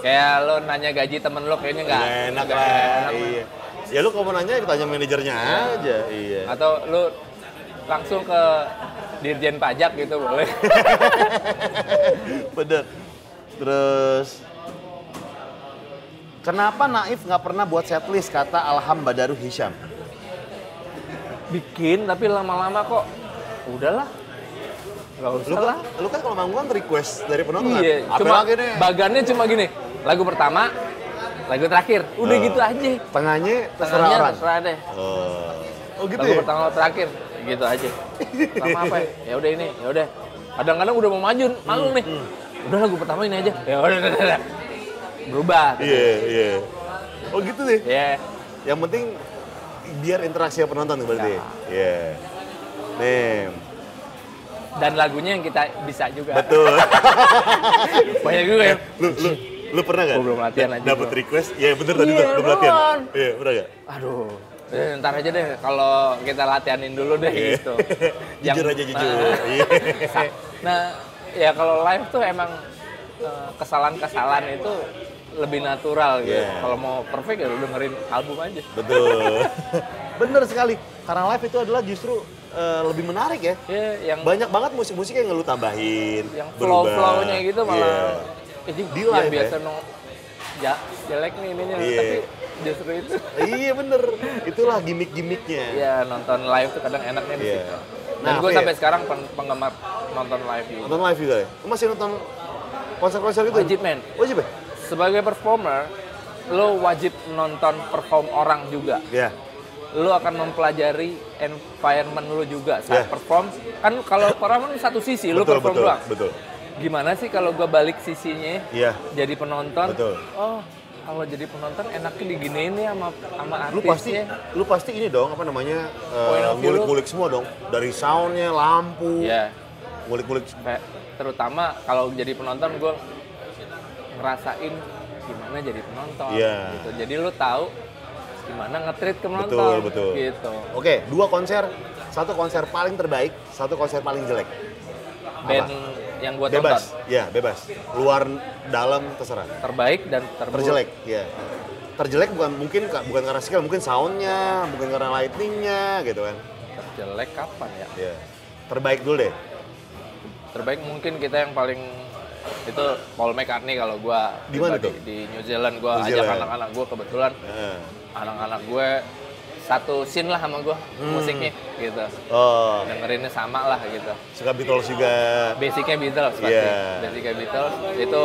Kayak lo nanya gaji temen lo kayaknya nggak Nggak enak lah. enak, Iya. Ya lu kalau mau nanya, tanya manajernya aja. Iya. Atau lu langsung ke dirjen pajak gitu boleh. Bener. Terus Kenapa Naif nggak pernah buat setlist kata Alham Badaru Hisham? Bikin tapi lama-lama kok udahlah. Gak Lu usah kan, lah. lu kan kalau manggung kan request dari penonton Iya, kan? Cuma lagi nih? bagannya cuma gini. Lagu pertama, lagu terakhir. Udah Oh. gitu aja. Tengahnya terserah Tengahnya orang. terserah deh. Oh, oh gitu lagu ya? pertama terakhir gitu aja. Sama apa ya? Ya udah ini, ya udah. Kadang-kadang udah mau maju, malu nih. Udah lagu pertama ini aja. Ya udah, udah, udah. Berubah. Iya, iya. Oh gitu deh. Ya. Yang penting biar interaksi penonton berarti. Iya. Nih, Dan lagunya yang kita bisa juga. betul. Banyak juga ya. lu, lu, lu pernah gak? Gua belum latihan aja, Dapat request? Iya bener tadi Iya, tuh, lu latihan. Iya, pernah gak? Aduh. Eh, ntar aja deh kalau kita latihanin dulu deh Iya. gitu. Jujur aja, jujur. Nah, Iya. Nah, ya kalau live tuh emang eh, kesalahan-kesalahan itu lebih natural gitu. Iya. Kalau mau perfect ya lu dengerin album aja. Betul. Bener sekali. Karena live itu adalah justru eh, lebih menarik ya. Ya, yang Banyak banget musik-musik yang lu tambahin. yang flow-flownya gitu Iya. malah ini Di live biasa ya? no ja, jelek nih ininya Iya. tapi justru itu iya bener. Itulah gimmick-gimmicknya. ya nonton live tuh kadang enaknya di Iya. situ. Dan Nah, gue sampai sekarang pen- penggemar nonton live juga. Nonton live juga ya? Lu masih nonton konser-konser gitu? Wajib men. Wajib ya? Sebagai performer, lo wajib nonton perform orang juga. Ya. Lo akan mempelajari environment lo juga saat Yeah. perform. Kan kalau perform satu sisi, lo perform betul, doang. betul. Gimana sih kalau gue balik sisinya Iya. jadi penonton? Betul. Oh, kalau jadi penonton enaknya diginiin ya sama sama Lu pasti artisnya. lu pasti ini dong apa namanya lu. ngulik-ngulik semua dong dari soundnya, lampu, Ya, ngulik-ngulik kayak terutama kalau jadi penonton gue ngerasain gimana jadi penonton Iya. gitu. Jadi lu tahu gimana nge-treat ke penonton Betul, betul. gitu. Oke, dua konser, satu konser paling terbaik, satu konser paling jelek. Band yang gue Bebas, tonton ya bebas. Luar, dalam, terserah. terbaik dan terburuk. Terjelek, ya. Terjelek bukan mungkin bukan karena skill, mungkin soundnya, bukan karena lightingnya, gitu kan. Terjelek kapan ya? Ya. Terbaik dulu deh. Terbaik mungkin kita yang paling itu Paul McCartney kalau gue Di mana tuh? di New Zealand gue ajak anak-anak gue kebetulan Heeh. anak-anak gue satu scene lah sama gue Hmm. musiknya gitu Oh, dengerinnya sama lah gitu suka Beatles juga. basicnya Beatles pasti Iya. basicnya Beatles itu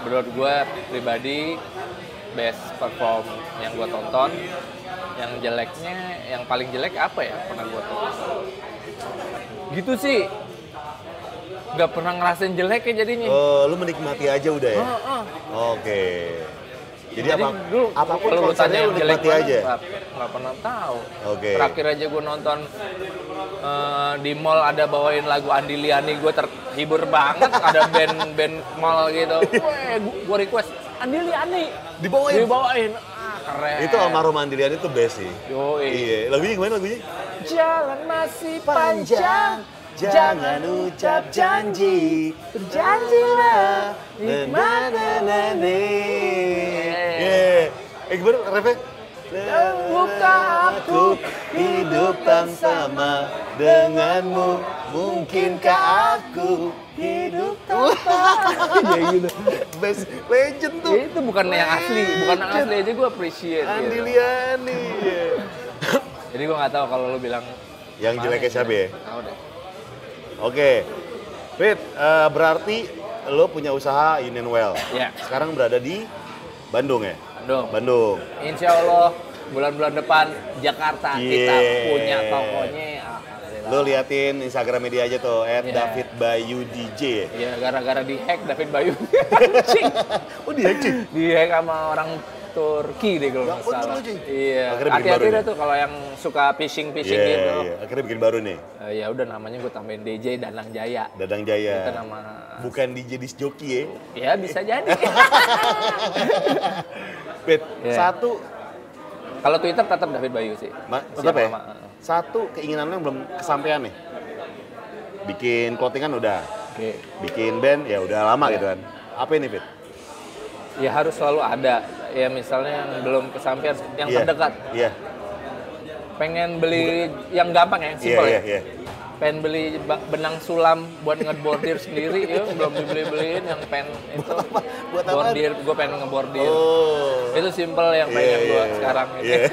menurut gue pribadi best perform yang gue tonton yang jeleknya yang paling jelek apa ya pernah gue tonton gitu sih nggak pernah ngerasain jelek ya jadinya Oh, lu menikmati aja udah ya? Heeh. Oke. Jadi, apa, dulu apa pun konsernya lu yang jelek nikmati mana, aja? nggak- nggak pernah tahu Oke. terakhir aja gue nonton eh, di mall ada bawain lagu Andi Liani gue terhibur banget ada band-band mall gitu gue request Andi Liani Dibawain? dibawain ah keren Itu almarhum Andilian itu best sih. Yoi. Iya, lagunya gimana lagunya? jalan masih panjang jangan ucap janji, berjanjilah Na, na, na, na. Yeah. Eh gimana refnya? buka aku hidup bersama denganmu Mungkinkah aku hidup tanpa Ya gitu Best legend tuh Ya, itu bukan yang asli bukan yang asli aja gue appreciate Andi gitu. Liani jadi gue nggak tahu kalau lu bilang Yang jeleknya siapa ya? Tahu deh. Oke Fit, eh, berarti lo punya usaha Union Well Iya. Sekarang berada di Bandung ya? Bandung. Bandung Insya Allah bulan-bulan depan Jakarta kita Yeah. punya tokonya. Lo liatin Instagram media aja tuh, at Iya. David Bayu DJ ya? Iya gara-gara di hack David Bayu. Oh dia cuy? di hack sama orang Turki deh kalau Ya nggak salah. Iya. Akhirnya bikin Hati-hati baru dah nih. tuh kalau yang suka phishing-phishing Iya, gitu. iya. Akhirnya bikin baru nih, Eh, ya udah namanya gue tambahin DJ Danang Jaya. Dadang Jaya Itu nama Bukan DJ disc jockey ya? Ya bisa jadi. Fit, Iya. satu, kalau Twitter tetap David Bayu sih. Ma, tetap ya? sama. Satu keinginan lo yang belum kesampaian nih? Bikin clothingan udah, Oke. bikin band ya udah lama Iya. gitu kan. Apa ini Fit? Ya harus selalu ada. Ya misalnya yang belum kesampaian, yang Iya. terdekat. Iya, Pengen beli yang gampang ya, iya, simpel iya, ya. iya. Pengen beli benang sulam buat ngebordir sendiri, ya belum dibeli-beliin yang pen itu. Buat apaan? Bordir, gue pengen ngebordir. Oh. Itu simpel yang Iya, pengen iya, gue iya. sekarang. Iya.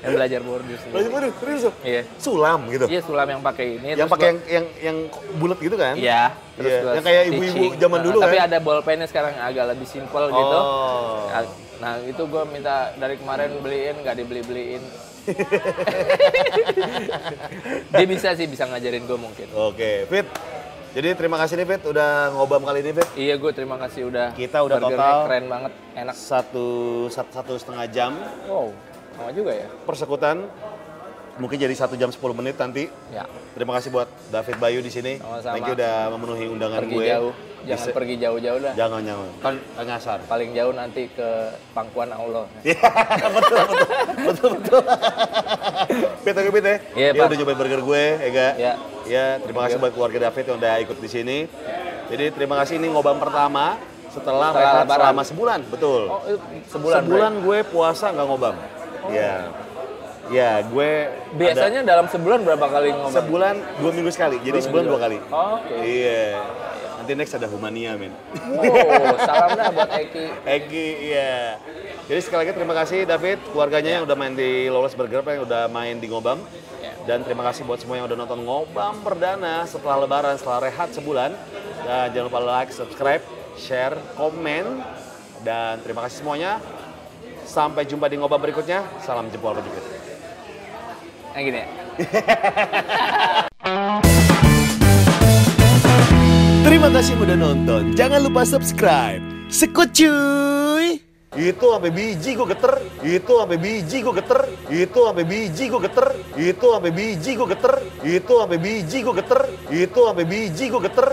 yang belajar bordir sendiri. Waduh, waduh, serius loh? Iya. Sulam gitu? Iya sulam yang pakai ini. Yang terus pakai yang yang yang bulat gitu kan? Iya, terus Iya, gua yang kayak ibu-ibu zaman Nah, dulu Tapi kan? ada bolpennya sekarang agak lebih simpel gitu. Oh. Nah itu gue minta dari kemarin beliin, nggak dibeli-beliin. Dia bisa sih, bisa ngajarin gue mungkin. Oke, Fit. Jadi terima kasih nih Fit udah ngobam kali ini Fit. Iya gue terima kasih udah. Kita udah total- keren banget, enak. Satu, satu, satu setengah jam Wow, sama juga ya. persekutan. Mungkin jadi satu jam 10 menit nanti. Ya, Terima kasih buat David Bayu di sini. Sama-sama. Thank you udah memenuhi undangan pergi gue. jauh. Jangan Bisa- pergi jauh-jauh dah. Jangan, jangan. Kan ngasar. Paling jauh nanti ke pangkuan Allah. Iya, betul, betul, betul, betul. Pit, oke Pit ya. Iya, Pak. udah cobain burger gue, Ega. Iya. Ya, terima kasih buat keluarga David yang udah ikut di sini. Jadi terima kasih ini ngobam pertama setelah, Setelah lebaran. selama sebulan, betul. Oh, sebulan. sebulan gue puasa nggak ngobam. Ya, ya gue Biasanya dalam sebulan berapa kali ada ngomong? sebulan dua minggu sekali. Jadi sebulan dua kali. Oh, Oke. Iya. Nanti next ada Humania, men. Wow, salam dah buat Eki. Egi, iya. Jadi sekali lagi terima kasih David, keluarganya yang udah main di Lawless Burger, yang udah main di Ngobam. Ya. Dan terima kasih buat semua yang udah nonton Ngobam perdana setelah lebaran, setelah rehat sebulan. Dan jangan lupa like, subscribe, share, komen, Dan terima kasih semuanya. Sampai jumpa di ngobrol berikutnya. Salam jempol kejepit. Yang gini ya. Terima kasih udah nonton. Jangan lupa subscribe. Sekut cuy. Itu sampai biji gue geter, itu sampai biji gue geter, itu sampai biji gue geter, itu sampai biji gue geter, itu sampai biji gue geter, itu sampai biji gue geter.